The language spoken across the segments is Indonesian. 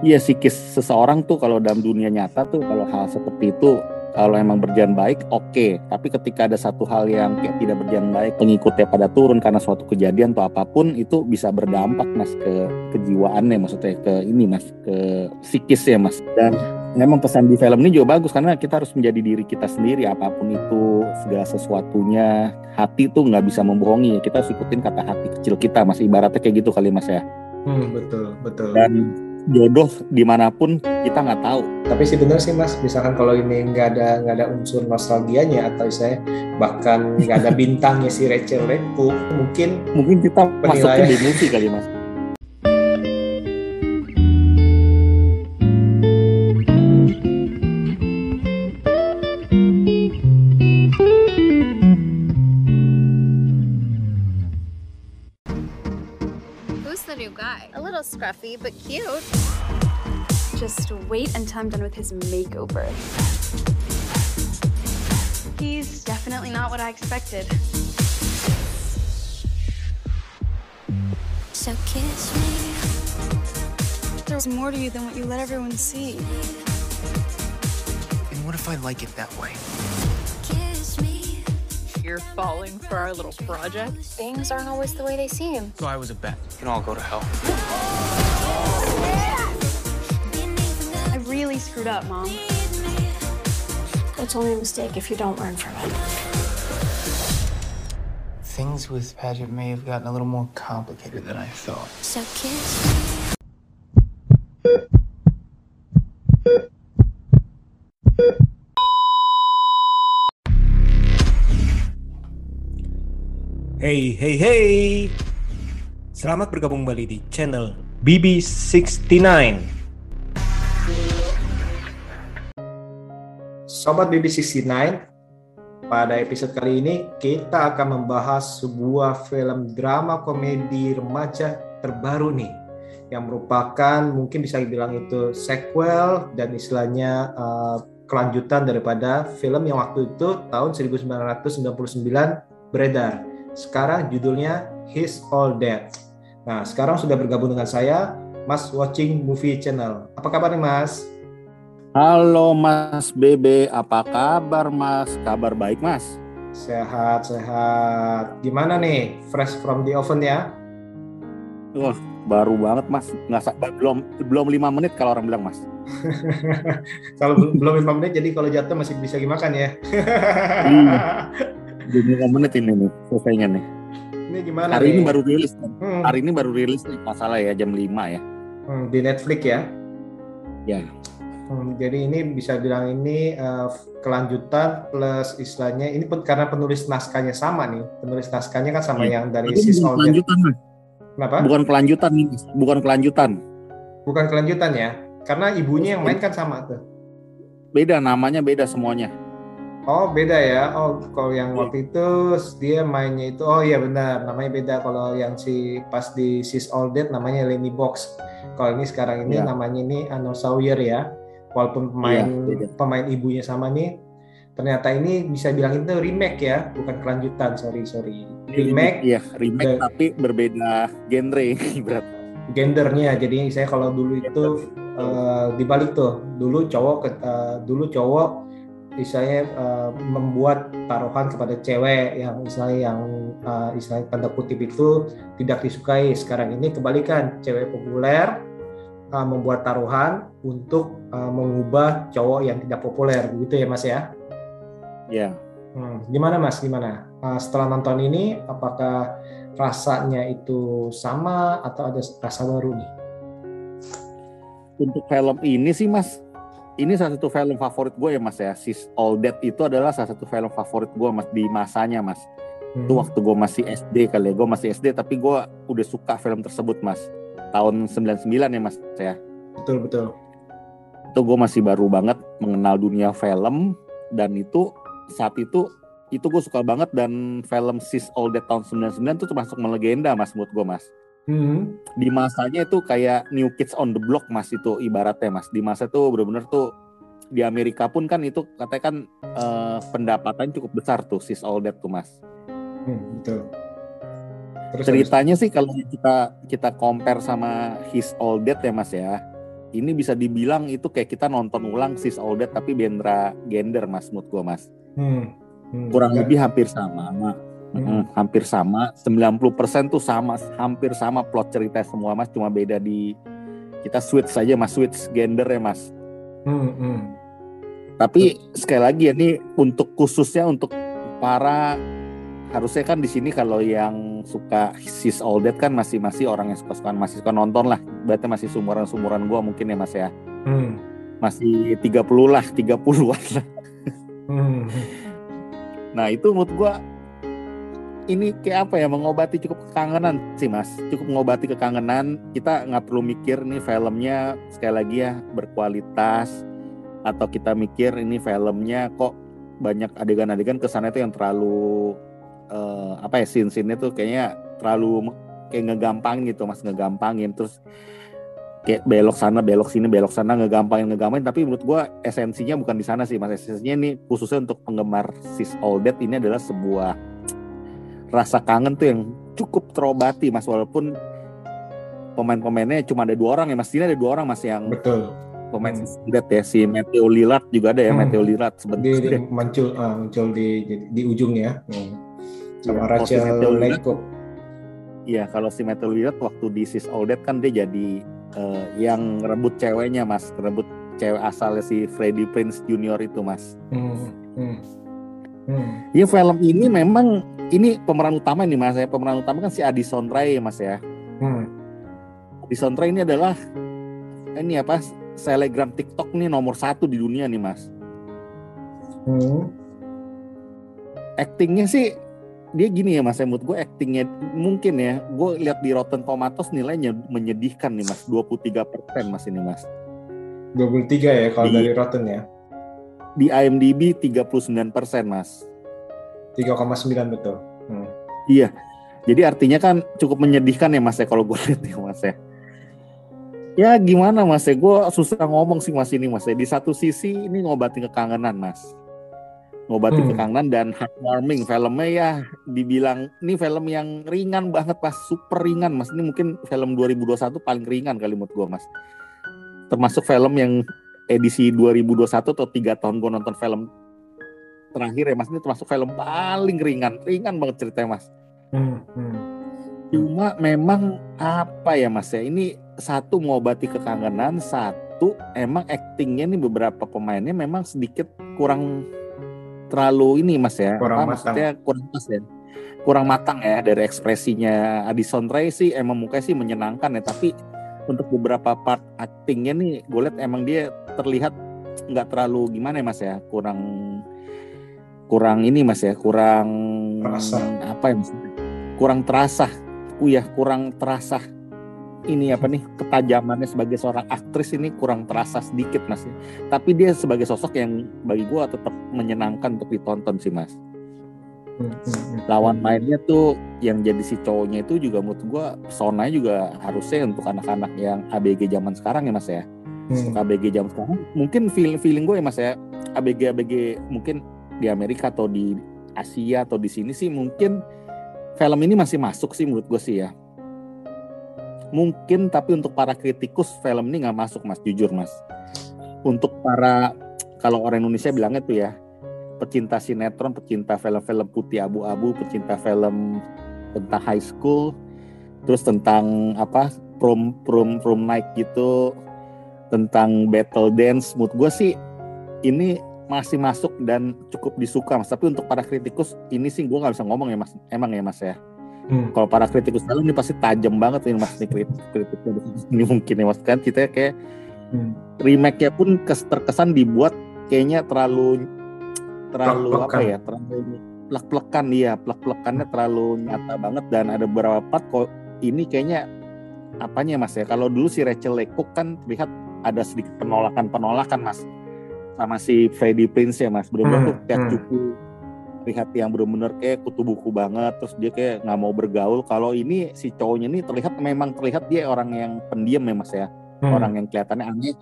Iya psikis seseorang tuh kalau dalam dunia nyata tuh kalau hal seperti itu kalau emang berjalan baik oke. Okay. tapi ketika ada satu hal yang kayak tidak berjalan baik pengikutnya pada turun karena suatu kejadian atau apa pun itu bisa berdampak mas ke kejiwaannya maksudnya ke ini mas ke psikis ya mas. Dan memang pesan di film ini juga bagus karena kita harus menjadi diri kita sendiri apa pun itu segala sesuatunya. Hati tuh nggak bisa membohongi ya kita harus ikutin kata hati kecil kita mas. Ibaratnya kayak gitu kali mas ya. Hmm, betul betul. Dan jodoh di mana pun kita nggak tahu. Tapi sih benar sih mas, misalkan kalau ini nggak ada nggak ada unsur nostalgianya atau saya bahkan nggak ada bintangnya si Rachel Redcook, mungkin mungkin kita masuknya di movie kali mas. Scruffy, but cute. Just wait until I'm done with his makeover. He's definitely not what I expected. So kiss me. There's more to you than what you let everyone see. And what if I like it that way? You're falling for our little project? Things aren't always the way they seem. So I was a bet. You can all go to hell. I really screwed up, Mom. It's only a mistake if you don't learn from it. Things with Paget may have gotten a little more complicated than I thought. So kiss Hey, hey, hey. Selamat bergabung kembali di channel BB69. Sobat BB69, pada episode kali ini kita akan membahas sebuah film drama komedi remaja terbaru nih yang merupakan mungkin bisa dibilang itu sequel dan istilahnya uh, kelanjutan daripada film yang waktu itu tahun 1999 beredar sekarang judulnya His All Dead. Nah, sekarang sudah bergabung dengan saya, Mas Watching Movie Channel. Apa kabar nih, Mas? Halo Mas Bebe, apa kabar Mas? Kabar baik Mas? Sehat, sehat. Gimana nih, fresh from the oven ya? Wah, baru banget Mas. Nggak belum belum lima menit kalau orang bilang Mas. kalau belum lima menit, jadi kalau jatuh masih bisa dimakan ya. iya. Jadi menit ini nih selesainya nih. Ini gimana Hari nih? ini baru rilis kan? Hmm. Hari ini baru rilis nih masalah ya jam 5 ya. Hmm, di Netflix ya? Ya. Hmm, jadi ini bisa bilang ini uh, kelanjutan plus istilahnya ini pun karena penulis naskahnya sama nih. Penulis naskahnya kan sama ya. yang dari Sis All Kelanjutan. Kenapa? Bukan kelanjutan nih, bukan kelanjutan. Bukan kelanjutan ya. Karena ibunya yang main kan sama tuh. Beda namanya beda semuanya. Oh beda ya. Oh kalau yang waktu itu dia mainnya itu oh iya benar namanya beda. Kalau yang si pas di Sis All Dead namanya Lenny Box. Kalau ini sekarang ini ya. namanya ini Ano Sawyer ya. Walaupun pemain ya, pemain ibunya sama nih. Ternyata ini bisa bilang itu remake ya, bukan kelanjutan. Sorry sorry. Remake. Iya remake the, tapi berbeda genre berat. Gendernya. Jadi saya kalau dulu itu uh, dibalik tuh. Dulu cowok uh, dulu cowok misalnya uh, membuat taruhan kepada cewek yang misalnya yang uh, istilahnya tanda kutip itu tidak disukai. Sekarang ini kebalikan cewek populer uh, membuat taruhan untuk uh, mengubah cowok yang tidak populer. Begitu ya mas ya? Ya. Yeah. hmm, gimana mas? Gimana? Uh, setelah nonton ini apakah rasanya itu sama atau ada rasa baru nih? Untuk film ini sih mas ini salah satu film favorit gue ya mas ya. Sis All That itu adalah salah satu film favorit gue mas di masanya mas. Hmm. itu waktu gue masih SD kali ya. Gue masih SD tapi gue udah suka film tersebut mas. Tahun 99 ya mas ya. Betul betul. Itu gue masih baru banget mengenal dunia film. Dan itu saat itu itu gue suka banget. Dan film Sis All That tahun 99 itu termasuk melegenda mas menurut gue mas Hmm. Di masanya itu kayak New Kids on the Block mas itu ibaratnya mas. Di masa tuh bener-bener tuh di Amerika pun kan itu katanya kan uh, pendapatan cukup besar tuh sis all that tuh mas. Hmm, betul. Terus, Ceritanya terus. sih kalau kita kita compare sama His All That ya mas ya. ini bisa dibilang itu kayak kita nonton ulang sis all that tapi bendera gender mas menurut gua mas Hmm. Hmm. kurang Ya. lebih hampir sama Hmm. Mm, hampir sama 90% tuh sama hampir sama plot cerita semua mas cuma beda di kita switch saja mas switch gender ya mas Hmm. Hmm. tapi sekali lagi ya ini untuk khususnya untuk para harusnya kan di sini kalau yang suka sis all that kan masih masih orang yang suka suka masih suka nonton lah berarti masih sumuran sumuran gua mungkin ya mas ya Hmm. masih 30 lah 30-an lah Hmm. Nah itu menurut gua ini kayak apa ya mengobati cukup kekangenan sih mas. Cukup mengobati kekangenan. Kita nggak perlu mikir nih filmnya sekali lagi ya berkualitas atau kita mikir ini filmnya kok banyak adegan-adegan ke sana itu yang terlalu eh, apa ya scene-scene tuh kayaknya terlalu kayak ngegampangin gitu mas. Ngegampangin. Terus kayak belok sana belok sini belok sana ngegampangin ngegampangin. Tapi menurut gua esensinya bukan di sana sih mas. Esensinya ini khususnya untuk penggemar sis all that ini adalah sebuah rasa kangen tuh yang cukup terobati mas walaupun pemain-pemainnya cuma ada dua orang ya mas ini ada dua orang mas yang Betul. pemain Hmm. ya si Matthew Lillard juga ada ya Hmm. Matthew Lillard Di, sebentar di muncul ah, muncul di, di di ujung ya. Hmm. Sama Iya, posisi Rachel Theo Lillard. Leko. Iya kalau si Matthew Lillard waktu di sis all that kan dia jadi eh, yang rebut ceweknya mas rebut cewek asalnya si Freddie Prince Junior itu mas Hmm. Hmm. Hmm. Ya film ini memang ini pemeran utama nih mas ya pemeran utama kan si Addison Rae mas ya Hmm. Addison Rae ini adalah ini apa selegram TikTok nih nomor satu di dunia nih mas Hmm. actingnya sih dia gini ya mas ya menurut gue actingnya mungkin ya gue lihat di Rotten Tomatoes nilainya menyedihkan nih mas 23% mas ini mas 23 ya kalau Di- dari Rotten ya. Di IMDb 39% mas 3,9 betul. Hmm. Iya. Jadi artinya kan cukup menyedihkan ya Mas ya kalau gue lihat ya Mas ya. Ya gimana Mas ya, gue susah ngomong sih Mas ini Mas ya. Di satu sisi ini ngobatin kekangenan Mas. Ngobatin Hmm. kekangenan dan heartwarming. Filmnya ya dibilang ini film yang ringan banget Mas, super ringan Mas. Ini mungkin film 2021 paling ringan kali menurut gue Mas. Termasuk film yang edisi 2021 atau tiga tahun gue nonton film terakhir ya Mas. Ini termasuk film paling ringan, ringan banget ceritanya Mas. Hmm. Hmm. Cuma memang apa ya Mas ya ini satu mengobati kekangenan, satu emang aktingnya nih beberapa pemainnya memang sedikit kurang terlalu ini Mas ya. Kurang apa, matang. maksudnya kurang pas ya. Kurang matang ya dari ekspresinya Addison Rae sih emang mukanya sih menyenangkan ya tapi untuk beberapa part aktingnya nih gue lihat emang dia terlihat nggak terlalu gimana ya Mas ya kurang kurang ini Mas ya kurang Terasa. apa ya Mas? kurang terasa ya kurang terasa ini apa nih ketajamannya sebagai seorang aktris ini kurang terasa sedikit mas tapi dia sebagai sosok yang bagi gua tetap menyenangkan untuk ditonton sih mas. Lawan mainnya tuh yang jadi si cowoknya itu juga menurut gua pesonanya juga harusnya untuk anak-anak yang ABG zaman sekarang ya mas ya. Hmm. ABG zaman sekarang mungkin feeling feeling gue ya mas ya ABG ABG mungkin di Amerika atau di Asia atau di sini sih mungkin film ini masih masuk sih menurut gue sih ya. Mungkin tapi untuk para kritikus film ini nggak masuk mas jujur mas. Untuk para kalau orang Indonesia bilangnya tuh ya pecinta sinetron pecinta film-film putih abu-abu pecinta film tentang high school terus tentang apa prom prom prom night gitu tentang battle dance. Mood gue sih ini masih masuk dan cukup disuka mas. Tapi untuk para kritikus ini sih gue nggak bisa ngomong ya mas. Emang ya mas ya? Hmm. kalau para kritikus film ini pasti tajam banget ini mas nih kritik kritiknya. Ini mungkin ya mas. Kan kita kayak Hmm. remake-nya pun kes- terkesan dibuat kayaknya terlalu terlalu apa Plek-plekan. ya terlalu plek-plekan dia plek-plekannya terlalu nyata banget dan ada beberapa part kok ini kayaknya apanya mas ya kalau dulu si Rachel Lecoq kan terlihat ada sedikit penolakan-penolakan mas sama si Freddie Prince ya mas benar-benar Hmm, tuh kayak hmm. cupu lihat yang benar-benar kayak kutu buku banget terus dia kayak nggak mau bergaul kalau ini si cowoknya ini terlihat memang terlihat dia orang yang pendiam ya mas ya Hmm. orang yang kelihatannya aneh.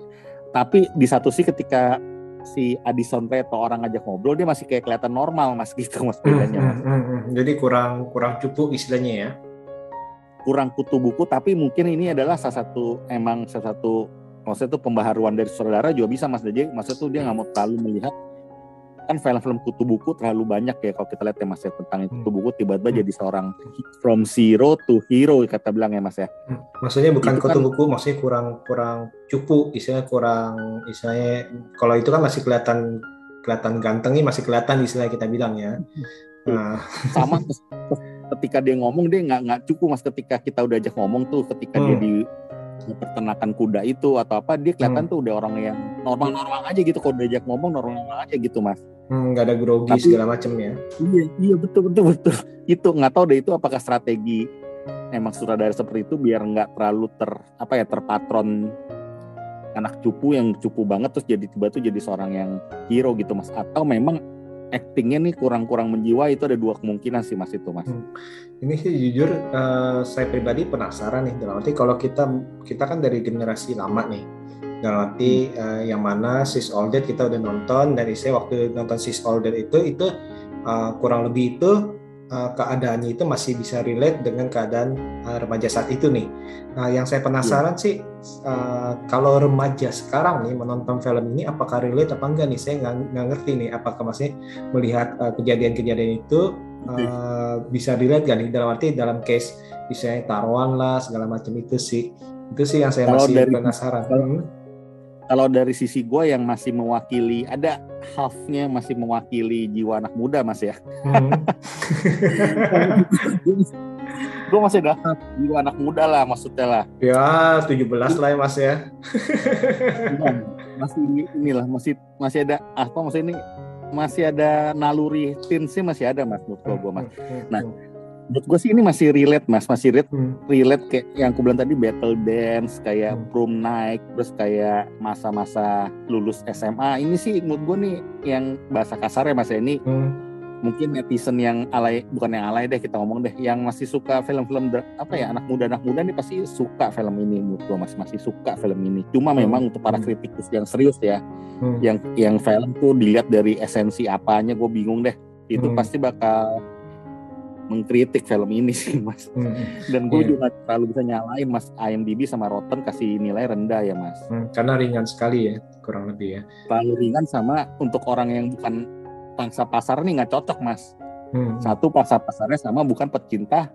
Tapi di satu sisi ketika si Addison Rae atau orang ngajak ngobrol dia masih kayak kelihatan normal mas gitu mas bedanya mas. hmm, hmm, hmm. Jadi kurang kurang cupu istilahnya ya. Kurang kutu buku tapi mungkin ini adalah salah satu emang salah satu maksudnya tuh pembaharuan dari saudara juga bisa mas jadi maksudnya tuh dia nggak mau terlalu melihat kan film-film kutu buku terlalu banyak ya kalau kita lihat ya mas ya tentang Hmm. kutu buku tiba-tiba Hmm. jadi seorang from zero to hero kata bilang ya mas ya Hmm, Maksudnya bukan Itu kan- kutu buku, maksudnya kurang kurang cupu, istilahnya kurang, istilahnya kalau itu kan masih kelihatan kelihatan gantengnya masih kelihatan istilahnya kita bilang ya. Nah, sama ketika dia ngomong dia nggak nggak cukup mas ketika kita udah ajak ngomong tuh ketika dia Hmm. di di peternakan kuda itu atau apa dia kelihatan Hmm. tuh udah orang yang normal-normal aja gitu kalau diajak ngomong normal-normal aja gitu mas hmm, nggak ada grogi Tapi- segala macam ya. Iya, iya betul betul betul. Itu nggak tahu deh itu apakah strategi emang sutradara seperti itu biar nggak terlalu ter apa ya terpatron anak cupu yang cupu banget terus jadi tiba tuh jadi seorang yang hero gitu mas atau memang actingnya nih kurang-kurang menjiwa itu ada dua kemungkinan sih mas itu mas. Hmm. Ini sih jujur eh, saya pribadi penasaran nih dalam arti kalau kita kita kan dari generasi lama nih dalam arti eh, yang mana Sis All Dead kita udah nonton dan saya waktu nonton Sis All Dead itu itu eh, kurang lebih itu eh, keadaannya itu masih bisa relate dengan keadaan eh, remaja saat itu nih. Nah yang saya penasaran sih eh, kalau remaja sekarang nih menonton film ini apakah relate apa enggak nih? Saya nggak ngerti nih apakah masih melihat kejadian-kejadian itu uh, bisa dilihat gak nih? Dalam arti dalam case misalnya taruhan lah segala macam itu sih. Itu sih yang saya Kalau masih dari- penasaran. kalau- Hmm. Kalau dari sisi gue yang masih mewakili ada halfnya masih mewakili jiwa anak muda mas ya. Hmm. gue masih ada jiwa anak muda lah maksudnya lah. ya 17 lah ya mas ya masih inilah masih masih ada apa maksudnya ini masih ada naluri teensnya masih ada mas menurut gua, gua mas Nah, menurut gue sih ini masih relate mas masih relate Hmm. relate kayak yang aku bilang tadi battle dance kayak Hmm. prom night terus kayak masa-masa lulus SMA ini sih menurut gue nih yang bahasa kasarnya mas ya ini Hmm. mungkin netizen yang alay bukan yang alay deh kita ngomong deh yang masih suka film-film apa ya anak muda anak muda nih pasti suka film ini menurut gue mas masih suka film ini cuma Hmm. memang untuk para Hmm. kritikus yang serius ya Hmm. yang yang film tuh dilihat dari esensi apanya gue bingung deh itu Hmm. pasti bakal mengkritik film ini sih mas Hmm. dan gue Iya. juga terlalu bisa nyalain mas IMDb sama Rotten kasih nilai rendah ya mas Hmm. karena ringan sekali ya kurang lebih ya terlalu ringan sama untuk orang yang bukan pangsa pasar nih nggak cocok mas Hmm. satu pangsa pasarnya sama bukan pecinta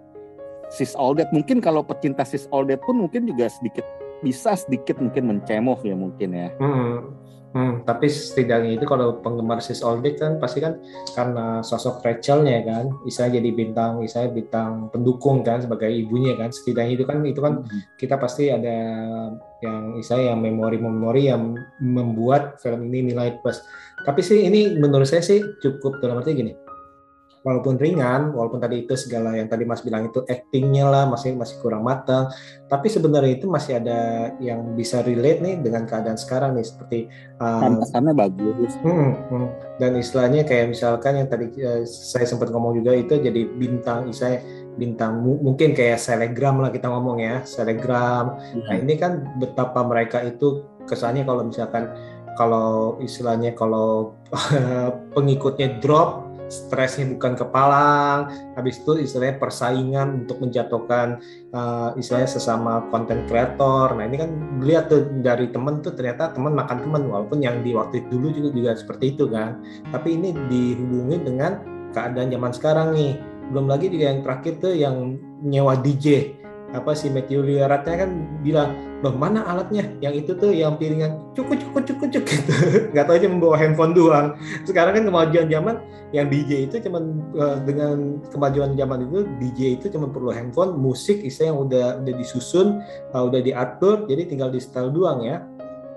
sis all that mungkin kalau pecinta sis all that pun mungkin juga sedikit bisa sedikit mungkin mencemoh ya mungkin ya Hmm. Hmm, tapi setidaknya itu kalau penggemar Sis Day kan pasti kan karena sosok Rachelnya kan, istilahnya jadi bintang, istilahnya bintang pendukung kan sebagai ibunya kan, setidaknya itu kan itu kan kita pasti ada yang istilahnya yang memori-memori yang membuat film ini nilai plus. Tapi sih ini menurut saya sih cukup dalam arti gini, walaupun ringan, walaupun tadi itu segala yang tadi Mas bilang itu actingnya lah masih masih kurang matang, tapi sebenarnya itu masih ada yang bisa relate nih dengan keadaan sekarang nih seperti uh, Pantasannya bagus. Hmm, hmm. dan istilahnya kayak misalkan yang tadi eh, saya sempat ngomong juga itu jadi bintang istilahnya bintang mu- mungkin kayak selegram lah kita ngomong ya selegram. Nah ini kan betapa mereka itu kesannya kalau misalkan kalau istilahnya kalau pengikutnya drop stresnya bukan kepalang habis itu istilahnya persaingan untuk menjatuhkan eh, istilahnya sesama konten kreator nah ini kan lihat tuh dari temen tuh ternyata teman makan teman walaupun yang di waktu dulu juga juga seperti itu kan. Tapi ini dihubungi dengan keadaan zaman sekarang nih. Belum lagi juga yang terakhir tuh yang nyewa DJ apa si Matthew Lillardnya kan bilang loh mana alatnya? Yang itu tuh yang piringan cukup cukup cukup cukup gitu. Nggak tahu aja membawa handphone doang. Sekarang kan kemajuan zaman yang DJ itu cuman eh, dengan kemajuan zaman itu DJ itu cuma perlu handphone musik istilah yang udah udah disusun eh, udah diatur jadi tinggal di setel doang ya.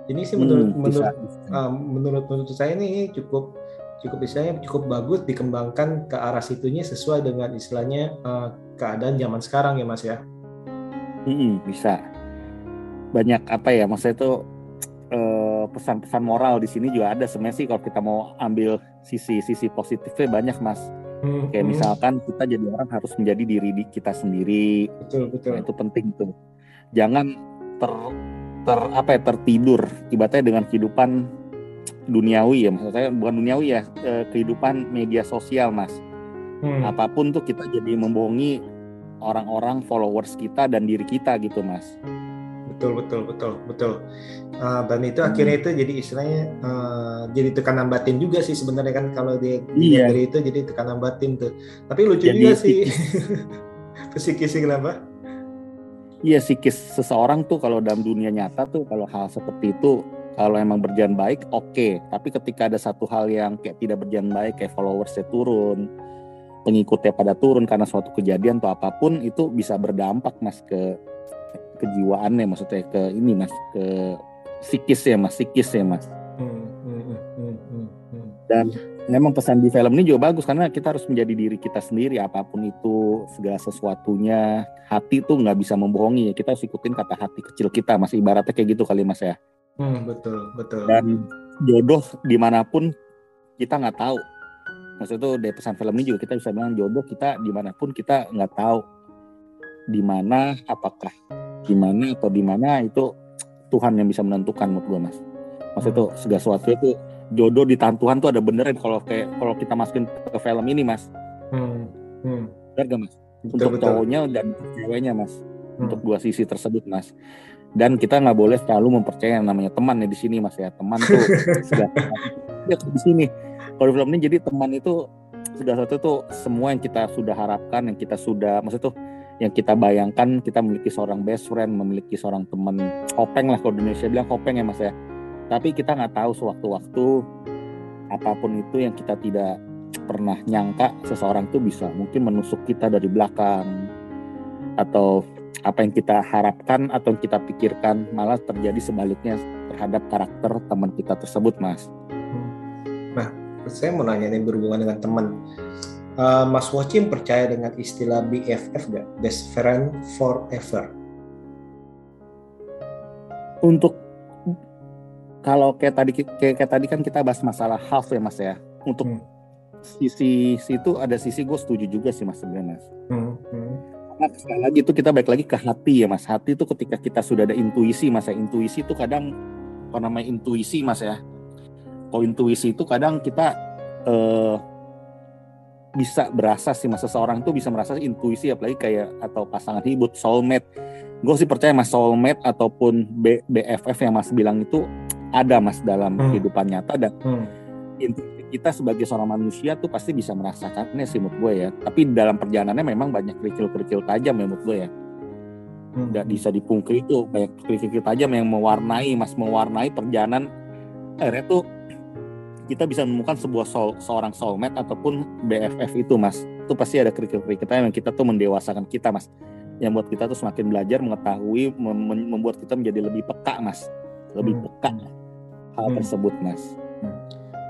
Ini sih menurut Hmm, menurut bisa. uh, menurut menurut saya ini cukup cukup istilahnya cukup bagus dikembangkan ke arah situnya sesuai dengan istilahnya uh, keadaan zaman sekarang ya mas ya Mm-mm, bisa. Banyak apa ya maksudnya itu eh, pesan-pesan moral di sini juga ada sebenarnya sih kalau kita mau ambil sisi-sisi positifnya banyak mas. Hmm, kayak hmm, misalkan kita jadi orang harus menjadi diri di- kita sendiri. Betul betul. Nah, itu penting tuh. Jangan ter ter apa ya tertidur ibaratnya dengan kehidupan duniawi ya maksud saya bukan duniawi ya eh, kehidupan media sosial mas. Hmm, apa pun tuh kita jadi membohongi orang-orang followers kita dan diri kita gitu mas betul betul betul betul. Uh, dan itu akhirnya itu jadi istilahnya uh, jadi tekanan batin juga sih sebenarnya kan kalau dia Iya. dari itu jadi tekanan batin tuh. Tapi lucu Jadi juga sih. Psikis sih kenapa? Iya psikis seseorang tuh kalau dalam dunia nyata tuh kalau hal seperti itu kalau emang berjalan baik oke tapi ketika ada satu hal yang kayak tidak berjalan baik kayak followersnya turun pengikutnya pada turun karena suatu kejadian atau apa pun itu bisa berdampak mas ke kejiwaannya maksudnya ke ini mas ke psikis ya mas. Psikis ya mas Hmm, hmm, hmm, dan memang pesan di film ini juga bagus karena kita harus menjadi diri kita sendiri apa pun itu segala sesuatunya hati tuh nggak bisa membohongi ya. Kita harus ikutin kata hati kecil kita mas. Ibaratnya kayak gitu kali mas ya. Hmm, betul betul. dan jodoh di mana pun kita nggak tahu maksudnya tuh dari pesan film ini juga kita bisa bilang jodoh kita di mana pun kita nggak tahu di mana apakah di mana atau di mana itu Tuhan yang bisa menentukan menurut gue mas. Maksudnya tuh segala sesuatu itu jodoh di tangan Tuhan tuh ada beneran kalau kayak kalau kita masukin ke film ini mas. Hmm, hmm, benar gak mas? Betul untuk betul. cowoknya dan ceweknya mas. Hmm. untuk dua sisi tersebut mas. Dan kita nggak boleh selalu mempercayai yang namanya teman ya di sini mas ya. Teman tuh segala ya di sini kalau film ini jadi teman itu segala sesuatu tuh semua yang kita sudah harapkan yang kita sudah maksud tuh yang kita bayangkan kita memiliki seorang best friend memiliki seorang teman kopeng lah kalau Indonesia bilang kopeng ya mas ya. Tapi kita nggak tahu sewaktu-waktu apa pun itu yang kita tidak pernah nyangka seseorang tuh bisa. Mungkin menusuk kita dari belakang atau apa yang kita harapkan atau yang kita pikirkan malah terjadi sebaliknya terhadap karakter teman kita tersebut mas Saya mau nanya nih berhubungan dengan teman. Eh, Mas Wocim percaya dengan istilah BFF gak? Best friend forever. untuk kalau kayak tadi kayak, kayak tadi kan kita bahas masalah half ya mas ya untuk Hmm. sisi situ ada sisi gue setuju juga sih mas sebenarnya Hmm, hmm, Karena sekali lagi itu kita balik lagi ke hati ya mas hati itu ketika kita sudah ada intuisi mas ya intuisi itu kadang apa namanya intuisi mas ya kalau intuisi itu kadang kita eh, bisa berasa sih mas seseorang tuh bisa merasa intuisi apalagi kayak atau pasangan hidup soulmate gue sih percaya mas soulmate ataupun B- BFF yang mas bilang itu ada mas dalam Hmm. kehidupan nyata dan hmm. intuisi kita sebagai seorang manusia tuh pasti bisa merasakannya sih menurut gue ya. Tapi dalam perjalanannya memang banyak kerikil-kerikil tajam ya menurut gue ya. Hmm. Nggak bisa dipungkiri itu banyak kerikil-kerikil tajam yang mewarnai mas mewarnai perjalanan akhirnya tuh kita bisa menemukan sebuah soul, seorang soulmate ataupun BFF itu mas. Itu pasti ada kerikil-kerikil tajam yang kita tuh mendewasakan kita mas. Yang buat kita tuh semakin belajar mengetahui mem- mem- membuat kita menjadi lebih peka mas. Lebih Hmm. peka hal Hmm. tersebut mas.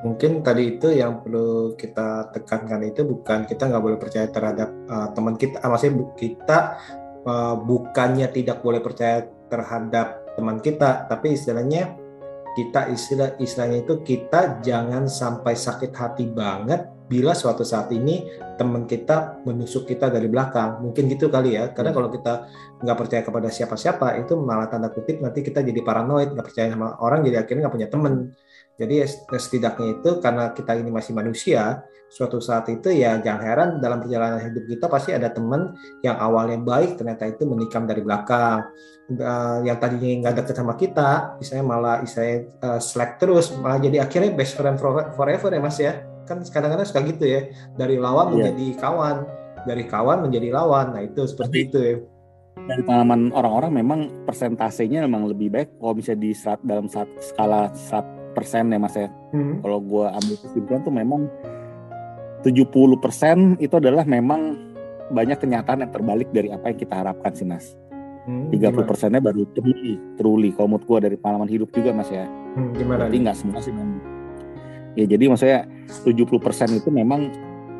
Mungkin tadi itu yang perlu kita tekankan itu bukan kita nggak boleh percaya terhadap uh, teman kita, ah, maksudnya kita uh, bukannya tidak boleh percaya terhadap teman kita, tapi istilahnya kita istilah istilahnya itu kita jangan sampai sakit hati banget bila suatu saat ini teman kita menusuk kita dari belakang. Mungkin gitu kali ya. Karena kalau kita nggak percaya kepada siapa-siapa itu malah tanda kutip nanti kita jadi paranoid nggak percaya sama orang jadi akhirnya nggak punya teman jadi ya setidaknya itu karena kita ini masih manusia suatu saat itu ya jangan heran dalam perjalanan hidup kita pasti ada teman yang awalnya baik ternyata itu menikam dari belakang uh, yang tadinya nggak deket sama kita, misalnya malah istilahnya uh, slack terus, malah jadi akhirnya best friend for- forever ya mas ya. Kan kadang-kadang suka gitu ya, dari lawan Iya. menjadi kawan, dari kawan menjadi lawan. Nah itu seperti Tapi- itu ya. dari pengalaman orang-orang memang persentasenya memang lebih baik kalau bisa di dalam skala 100% ya mas ya Hmm. kalau gua ambil kesimpulan tuh memang 70% itu adalah memang banyak kenyataan yang terbalik dari apa yang kita harapkan sih mas Hmm, 30 gimana? persennya baru truly truly kalau menurut gua dari pengalaman hidup juga mas ya Hmm, gimana? Nih? nggak semua sih memang ya jadi maksudnya 70% itu memang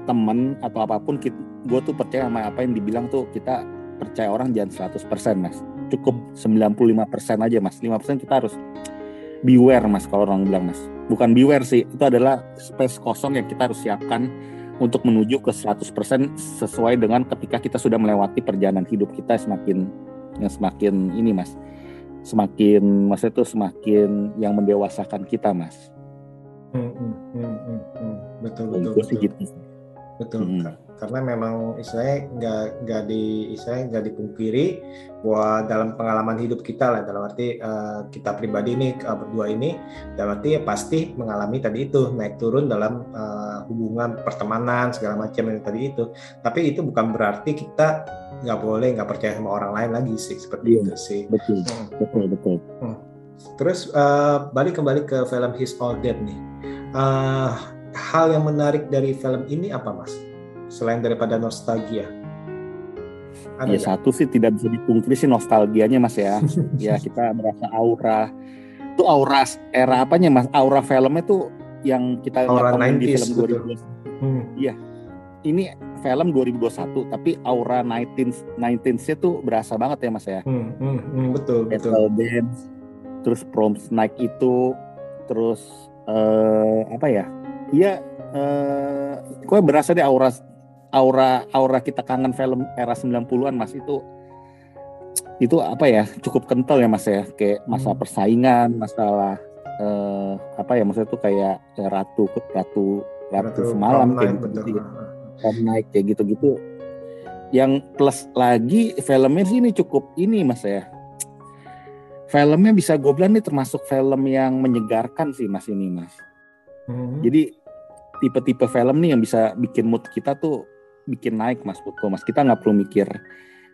teman atau apa pun gue tuh percaya sama apa yang dibilang tuh kita percaya orang jangan 100% mas cukup 95% aja mas 5% kita harus beware mas kalau orang bilang mas bukan beware sih itu adalah space kosong yang kita harus siapkan untuk menuju ke 100% sesuai dengan ketika kita sudah melewati perjalanan hidup kita semakin yang semakin ini mas semakin maksudnya tuh semakin yang mendewasakan kita mas Hmm, hmm, hmm, hmm, hmm. Betul, betul, Gue sih betul. gitu betul. Hmm. Karena memang istilahnya nggak nggak di istilahnya nggak dipungkiri bahwa dalam pengalaman hidup kita lah dalam arti uh, kita pribadi ini uh, berdua ini dalam arti ya pasti mengalami tadi itu naik turun dalam uh, hubungan pertemanan segala macam yang tadi itu tapi itu bukan berarti kita nggak boleh nggak percaya sama orang lain lagi sih seperti Iya, itu sih betul Hmm. betul betul Terus uh, balik kembali ke film His All Dead nih. Uh, hal yang menarik dari film ini apa mas? Selain daripada nostalgia. Ada ya satu sih tidak bisa dipungkiri sih nostalgianya mas ya. Ya kita merasa aura. Itu aura era apanya mas? Aura filmnya tuh yang kita Aura ngomongin di 90s, film betul. 2021 Hmm, ini film 2021 tapi aura 19 19 nya tuh berasa banget ya mas ya. Hmm, hmm, hmm, betul betul. Battle Dance terus Prom Night itu terus eh apa ya? Iya eh kok berasa deh aura aura aura kita kangen film era 90-an mas itu itu apa ya cukup kental ya mas ya. Kayak masalah Hmm. persaingan masalah eh apa ya maksudnya tuh kayak ya, ratu ratu ratu semalam kayak gitu, gitu Night kayak gitu-gitu. Yang plus lagi filmnya sih ini cukup ini mas ya. Filmnya bisa gue bilang nih termasuk film yang menyegarkan sih mas ini mas. Hmm, jadi tipe-tipe film nih yang bisa bikin mood kita tuh bikin naik mas Putu mas kita nggak perlu mikir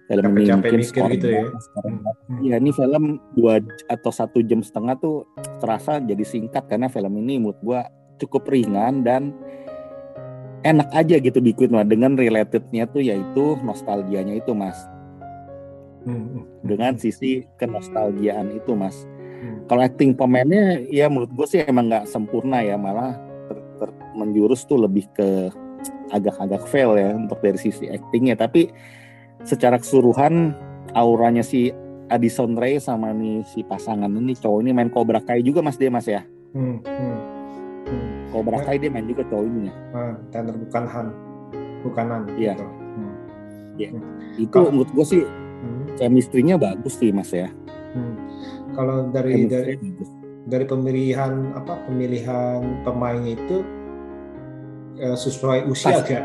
film ini mungkin mikir skor gitu ya. Hmm. Iya ini film dua atau satu jam setengah tuh terasa jadi singkat karena film ini menurut gua cukup ringan dan enak aja gitu diikutin lah dengan relatednya tuh yaitu nostalgianya itu mas Hmm, hmm. dengan sisi kenostalgiaan itu mas Hmm. kalau acting pemainnya ya menurut gue sih emang nggak sempurna ya malah ter- ter- menjurus tuh lebih ke agak-agak fail ya untuk dari sisi actingnya tapi secara keseluruhan auranya si Addison Ray sama nih si pasangan ini cowok ini main Cobra Kai juga mas dia mas ya Hmm, hmm. Hmm. Cobra Kai dia main juga cowok ini ya Ah, Tanner bukan Han, bukan Han. Iya. gitu. Hmm. itu menurut gue sih Hmm. chemistry-nya bagus sih mas ya Hmm. Kalau dari dari bagus. dari pemilihan apa pemilihan pemain itu eh, sesuai usia Pas. gak?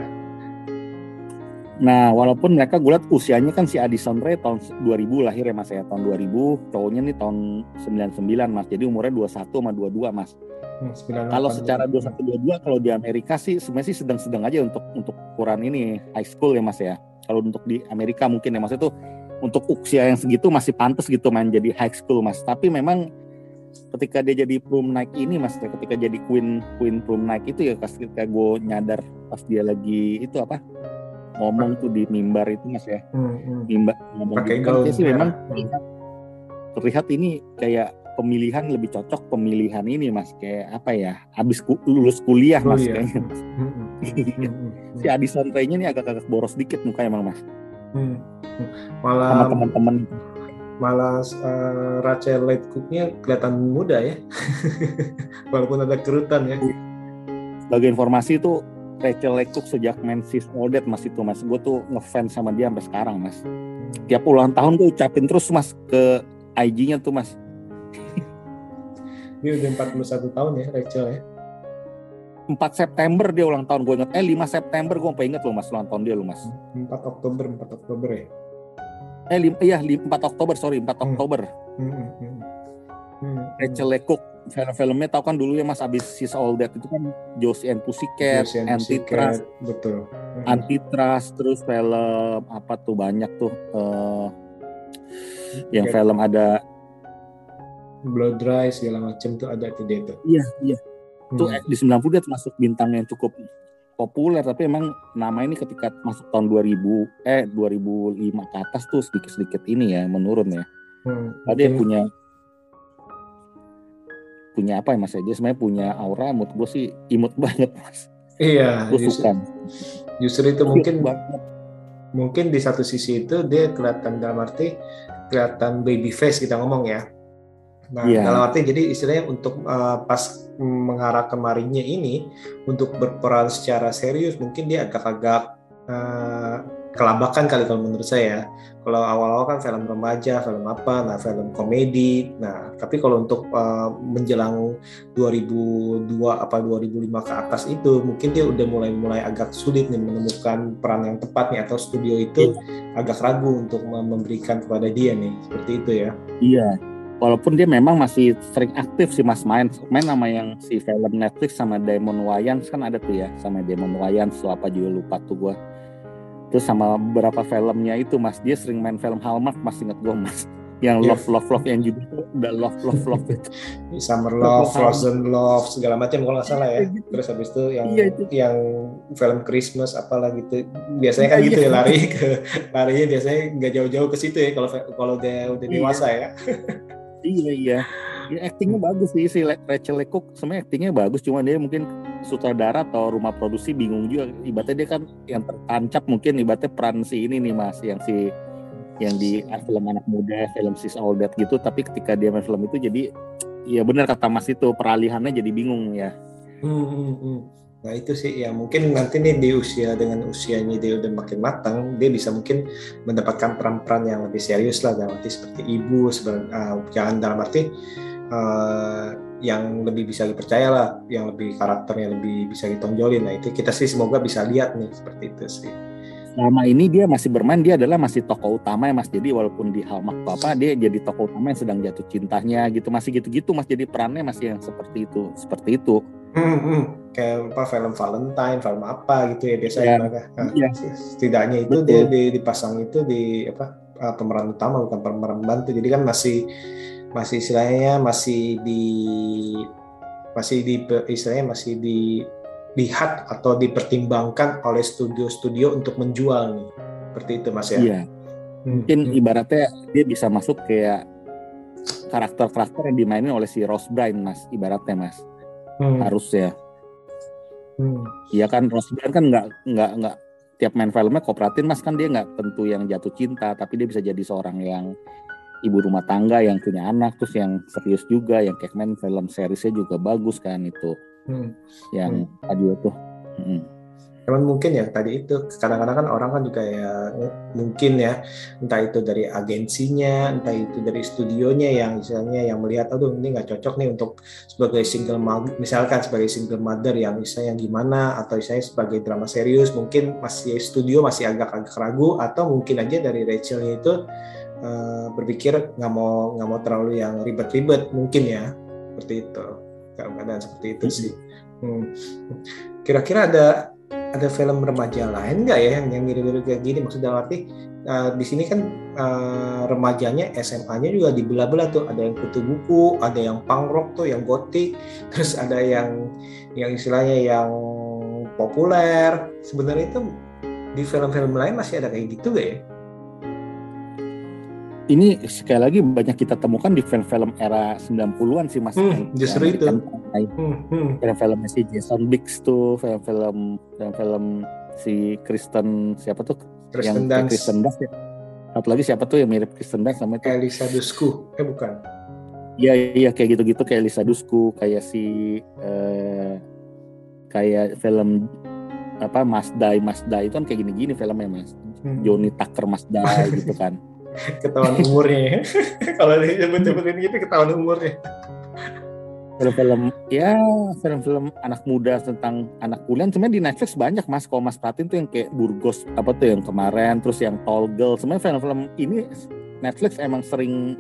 Nah, walaupun mereka gue liat usianya kan si Addison Ray tahun 2000 lahir ya Mas ya, tahun 2000, cowoknya nih tahun 99 Mas. Jadi umurnya 21 sama 22 Mas. Hmm, 98. Kalau secara 21 22 kalau di Amerika sih sebenarnya sih sedang-sedang aja untuk untuk ukuran ini high school ya Mas ya. Kalau untuk di Amerika mungkin ya Mas itu untuk usia yang segitu masih pantas gitu main jadi high school Mas. Tapi memang ketika dia jadi prom night ini Mas, ketika jadi queen queen prom night itu ya pas ketika gue nyadar pas dia lagi itu apa ngomong tuh di mimbar itu Mas ya Hmm, hmm. mimbar ngomong Pakai gitu kan, gaun sih merah. memang Hmm. terlihat, terlihat ini kayak pemilihan lebih cocok pemilihan ini Mas kayak apa ya habis ku- lulus kuliah Mas Kuliah. kayaknya Hmm, hmm, hmm, Iya. hmm, si Addison Ray-nya nih agak-agak boros dikit muka emang Mas hmm, hmm. sama Malah teman-teman malah eh, Rachel Lightcook-nya kelihatan muda ya, walaupun ada kerutan ya. sebagai informasi itu Rachel Lecoq sejak main Sis That Mas itu Mas gue tuh ngefans sama dia sampai sekarang Mas tiap ulang tahun gue ucapin terus Mas ke IG-nya tuh Mas Dia udah 41 tahun ya Rachel ya. 4 September dia ulang tahun gue inget eh 5 September gue sampai inget loh Mas ulang tahun dia loh Mas 4 Oktober 4 Oktober ya. Eh lim, iya lim- 4 Oktober sorry 4 Hmm. Oktober Hmm, hmm, hmm. Hmm, Rachel Lecoq film-filmnya tahu kan dulu ya Mas abis Sis All That itu kan Josie and Pussycat, Josie and Antitrust, Pussycat, betul. Hmm. Antitrust terus film apa tuh banyak tuh eh, yang Kayak film ada Blood Dry segala macam tuh ada tuh dia tuh. iya iya tuh Hmm. eh, di 90 dia termasuk bintang yang cukup populer tapi emang nama ini ketika masuk tahun 2000 eh 2005 ke atas tuh sedikit-sedikit ini ya menurun ya. Hmm, Tadi mungkin- punya punya apa ya mas ya? Dia sebenarnya punya aura mood gue sih imut banget mas. Iya, Gue justru, suka. justru itu mungkin banget. mungkin di satu sisi itu dia kelihatan dalam arti kelihatan baby face kita ngomong ya. Nah, Iya. dalam arti jadi istilahnya untuk uh, pas mengarah kemarinya ini untuk berperan secara serius mungkin dia agak-agak uh, kelabakan kali kalau menurut saya ya. Kalau awal-awal kan film remaja, film apa, nah film komedi. Nah, tapi kalau untuk uh, menjelang 2002 apa 2005 ke atas itu mungkin dia udah mulai-mulai agak sulit nih menemukan peran yang tepat nih atau studio itu Iya. agak ragu untuk memberikan kepada dia nih. Seperti itu ya. Iya. Walaupun dia memang masih sering aktif sih Mas main main sama yang si film Netflix sama Damon Wayans kan ada tuh ya sama Damon Wayans tuh apa juga lupa tuh gua. Terus sama beberapa filmnya itu Mas dia sering main film Hallmark Mas inget gua Mas yang Iya. love love love yang juga udah love love love itu. Summer Love. Frozen Love, segala macam kalau nggak salah ya. Iya, gitu. Terus habis itu yang Iya, itu. yang film Christmas apalah gitu. Biasanya kan Iya, gitu iya. ya lari ke larinya biasanya nggak jauh-jauh ke situ ya kalau kalau dia udah Iya. dewasa ya. Iya iya. Ya, aktingnya bagus sih si Rachel Lecoq sebenarnya aktingnya bagus cuma dia mungkin sutradara atau rumah produksi bingung juga ibaratnya dia kan yang tertancap mungkin ibaratnya peran si ini nih mas yang si yang di film anak muda film sis all that gitu tapi ketika dia main film itu jadi ya benar kata mas itu peralihannya jadi bingung ya Hmm, hmm, hmm. Nah itu sih ya mungkin nanti nih di usia dengan usianya dia udah makin matang dia bisa mungkin mendapatkan peran-peran yang lebih serius lah dalam arti seperti ibu sebenarnya uh, jangan dalam arti uh, yang lebih bisa dipercaya lah yang lebih karakternya lebih bisa ditonjolin. Nah itu kita sih semoga bisa lihat nih seperti itu sih. Selama ini dia masih bermain dia adalah masih tokoh utama ya mas jadi walaupun di Hallmark apa dia jadi tokoh utama yang sedang jatuh cintanya gitu masih gitu-gitu mas jadi perannya masih yang seperti itu seperti itu Hmm, hmm. kayak apa film Valentine, film apa gitu ya biasanya Iya. mereka. Nah, Iya. Setidaknya itu Betul. dia di, dipasang itu di apa uh, pemeran utama bukan pemeran bantu. Jadi kan masih masih istilahnya masih di masih di istilahnya masih dilihat atau dipertimbangkan oleh studio-studio untuk menjual nih. Seperti itu Mas ya. iya Hmm, mungkin hmm. ibaratnya dia bisa masuk kayak karakter-karakter yang dimainin oleh si Rose Byrne mas ibaratnya mas Hmm, harusnya hmm. Iya kan Rose Byrne kan nggak nggak nggak tiap main filmnya kooperatif mas kan dia nggak tentu yang jatuh cinta tapi dia bisa jadi seorang yang ibu rumah tangga yang punya anak terus yang serius juga yang kayak main film seriesnya juga bagus kan itu Hmm. yang tadi itu Mm. Cuman mungkin ya tadi itu kadang-kadang kan orang kan juga ya mungkin ya entah itu dari agensinya, entah itu dari studionya yang misalnya yang melihat aduh ini nggak cocok nih untuk sebagai single mother, misalkan sebagai single mother yang misalnya yang gimana atau misalnya sebagai drama serius mungkin masih studio masih agak-agak ragu atau mungkin aja dari Rachelnya itu eh, berpikir nggak mau nggak mau terlalu yang ribet-ribet mungkin ya seperti itu keadaan seperti itu sih. Hmm. Kira-kira ada ada film remaja lain nggak ya yang mirip-mirip kayak gini? Maksudnya arti uh, di sini kan uh, remajanya SMA-nya juga dibelah-belah tuh. Ada yang kutu buku ada yang punk rock tuh yang gotik terus ada yang yang istilahnya yang populer. Sebenarnya itu di film-film lain masih ada kayak gitu gak ya? Ini sekali lagi banyak kita temukan di film-film era 90-an sih mas. Hmm, justru itu. Hmm, hmm. film-film si Jason Biggs tuh film-film film-film si Kristen siapa tuh? Kristen yang Dunst, Kristen Dunst ya. Satu lagi siapa tuh yang mirip Kristen Dunst namanya tuh Elisa Dusku, eh bukan? Iya iya kayak gitu-gitu kayak Lisa Dusku kayak si eh, kayak film apa Mas Dai Mas Dai. Itu kan kayak gini-gini filmnya Mas. Hmm. Johnny Tucker Mas Dai gitu kan Ketahuan umurnya ya. Kalau disebut-sebutin gitu ketahuan umurnya. film-film ya film-film anak muda tentang anak kuliah sebenarnya di Netflix banyak mas kalau mas perhatiin tuh yang kayak Burgos apa tuh yang kemarin terus yang Tall Girl sebenarnya film-film ini Netflix emang sering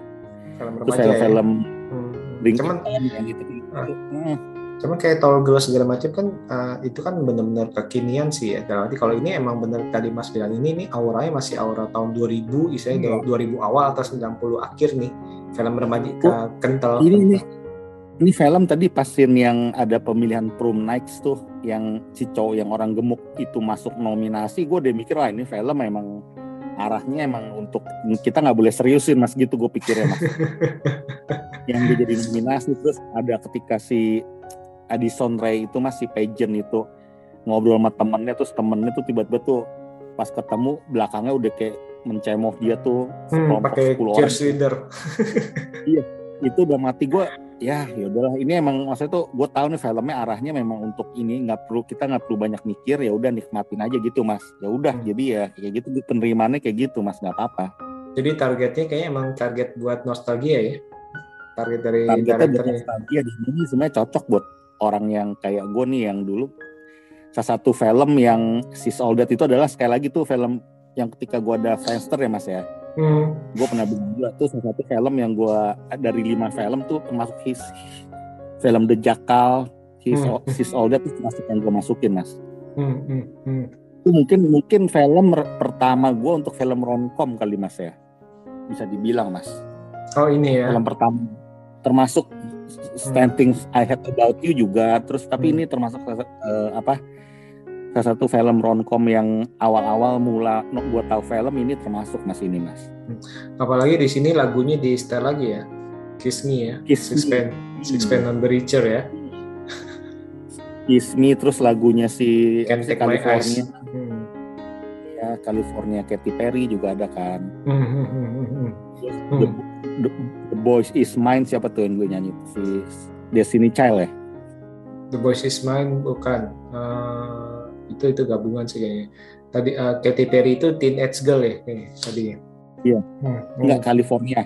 Film remaja ya. film-film Hmm. Ring Cuman yang gitu gitu Ah. Hmm. Cuman kayak tol girl segala macam kan uh, itu kan benar-benar kekinian sih ya. Dalam arti kalau ini emang benar tadi Mas bilang ini ini auranya masih aura tahun 2000, istilahnya 2000 awal atau 90 akhir nih. Film remaja Oh, kental. ini ini ini film tadi pasin yang ada pemilihan prom nights tuh yang si cowok yang orang gemuk itu masuk nominasi gue udah mikir wah ini film emang arahnya emang untuk kita nggak boleh seriusin mas gitu gue pikirnya mas yang dia jadi nominasi terus ada ketika si Addison Ray itu masih pageant itu. Ngobrol sama temennya terus temennya tuh tiba-tiba tuh pas ketemu belakangnya udah kayak mencemoh dia tuh Hmm, pakai 10 orang. cheerleader. itu udah mati. Gue ya yaudahlah ini emang maksudnya tuh gue tahu nih filmnya arahnya memang untuk ini. Nggak perlu kita nggak perlu banyak mikir ya udah nikmatin aja gitu mas. Ya udah Hmm. jadi ya kayak gitu penerimaannya kayak gitu mas. Nggak apa-apa. Jadi targetnya kayaknya emang target buat nostalgia ya. Target dari targetnya buat nostalgia. Di sini sebenarnya cocok buat orang yang kayak gue nih yang dulu salah satu film yang Sis All That itu adalah sekali lagi tuh film yang ketika gue ada Friendster ya mas ya Hmm. gue pernah bilang juga tuh salah satu film yang gue dari lima film tuh termasuk his film The Jackal his Hmm. Sis All That itu termasuk yang gue masukin mas Hmm, hmm, hmm. itu mungkin mungkin film pertama gue untuk film romcom kali mas ya bisa dibilang mas Oh ini ya. film pertama termasuk Stand Things I Had About You juga terus tapi Hmm. ini termasuk eh, apa salah satu film romcom yang awal-awal mula no, gue tahu film ini termasuk mas ini mas Apalagi di sini lagunya di setel lagi ya. Kiss Me ya. Kiss. Sixpence, Sixpence on the Richer ya. Kiss Me terus lagunya si, California. Hmm. ya California Katy Perry juga ada kan Hmm, hmm, hmm, hmm, hmm. Terus Hmm. the, the, The Boys Is Mine siapa tuh yang gue nyanyi si Destiny Child ya The Voice is Mine bukan. Eh, itu itu gabungan sih kayaknya. Tadi eh, Katy Perry itu Teenage Girl ya kayaknya tadinya. Iya. Hmm, enggak hmm. California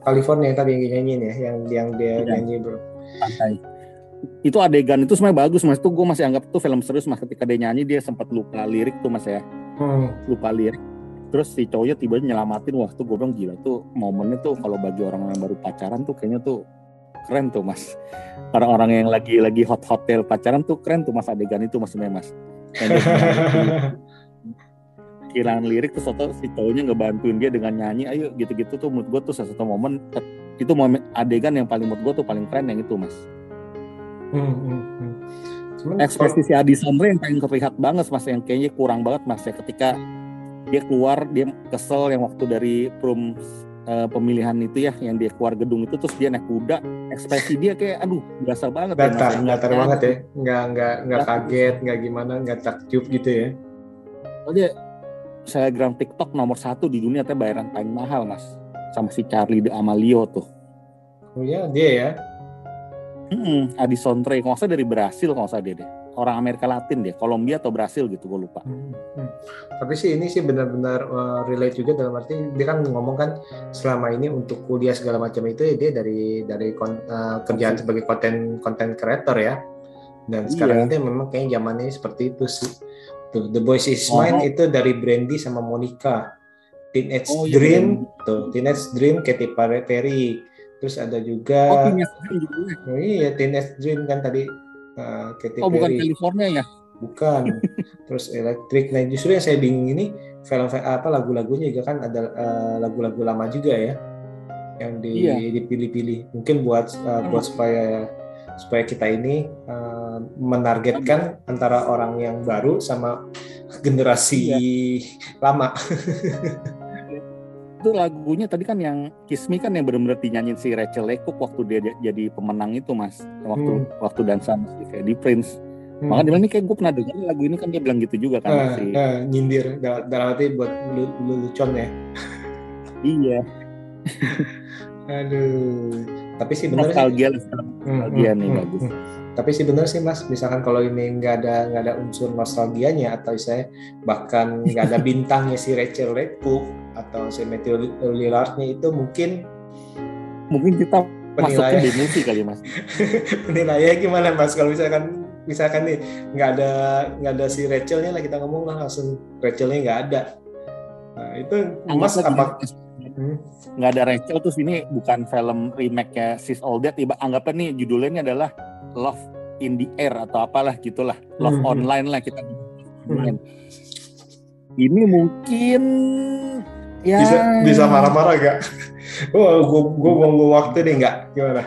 California yang tadi yang nyanyiin ya, yang yang dia Iya. nyanyi bro. pantai itu adegan itu sebenarnya bagus mas tuh gue masih anggap tuh film serius mas ketika dia nyanyi dia sempat lupa lirik tuh mas ya Hmm. lupa lirik terus si cowoknya tiba nyelamatin wah tuh gue bilang gila tuh momennya tuh kalau bagi orang yang baru pacaran tuh kayaknya tuh keren tuh mas. Orang-orang yang lagi lagi hot hotel pacaran tuh keren tuh mas adegan itu mas. Kehilangan- kehilangan lirik terus atau si cowoknya ngebantuin dia dengan nyanyi ayo gitu-gitu tuh menurut gue tuh salah satu momen itu momen adegan yang paling menurut gue tuh paling keren yang itu mas. Hmm, hmm, hmm. Ekspresi si Adi Sandra yang paling terlihat banget mas yang kayaknya kurang banget mas ya ketika dia keluar dia kesel yang waktu dari prom eh, pemilihan itu ya yang dia keluar gedung itu terus dia naik kuda ekspresi dia kayak aduh biasa banget ya, datar, Nggak datar banget ya. Nggak nggak nggak kaget, nggak gimana, nggak takjub gitu ya. Soalnya selebgram TikTok nomor satu di dunia teh bayaran paling mahal mas sama si Charlie de Amalio tuh Oh ya dia ya. Hmm, Adi Sondre, kalau nggak salah dari Brasil kalau salah dia deh. Orang Amerika Latin dia, Kolombia atau Brasil gitu, gue lupa. Hmm, hmm. Tapi sih ini sih benar-benar uh, relate juga dalam arti dia kan ngomong kan selama ini untuk kuliah segala macam itu ya dia dari dari kon- uh, kerjaan sebagai konten konten creator ya. Dan sekarang Iya. itu memang kayaknya zamannya seperti itu sih. Tuh, The Boys Is Oh. Mine itu dari Brandy sama Monica. Teenage Oh, iya, Dream, tuh Teenage Dream Katy Perry. Terus ada juga Oh, juga. Oh iya, Teenage Dream kan tadi uh, Katy Oh, bukan Perry. California ya? Bukan. Terus Electric. Nah, justru yang saya bingung ini film apa lagu-lagunya juga kan ada uh, lagu-lagu lama juga ya yang di, Iya. dipilih-pilih. Mungkin buat uh, buat supaya supaya kita ini uh, menargetkan antara orang yang baru sama generasi lama. Itu lagunya tadi kan yang Kiss Me kan yang benar-benar dinyanyiin si Rachel Lecoq waktu dia jadi pemenang itu mas. Waktu Hmm. waktu dansa si Freddie Prince. Makanya dia bilang ini kayak gue pernah dengar lagu ini kan dia bilang gitu juga kan. Eh, si, eh, nyindir dalam dalam arti buat lu- lelucon ya. Iya, Aduh. Tapi sih benar sih. nostalgia. Hmm, Nostalgia hmm, nih hmm, bagus. hmm. Tapi sih benar sih mas, misalkan kalau ini nggak ada nggak ada unsur nostalgianya atau saya bahkan nggak ada bintangnya si Rachel Redcook atau si Matthew Lillardnya itu mungkin Mungkin kita penilaian di musik kali mas. penilaiannya gimana mas? Kalau misalkan misalkan nih nggak ada nggak ada si Rachelnya lah kita ngomong lah langsung Rachelnya nggak ada. Nah itu mas apa? Hmm, nggak ada Rachel terus ini bukan film remake nya Sis All That iba anggapnya nih judulnya ini adalah Love in the Air atau apalah gitulah Love Hmm. Online lah kita online. ini mungkin ya. Bisa bisa marah-marah gak? Wah, gua gua buang waktu nih nggak? Gimana?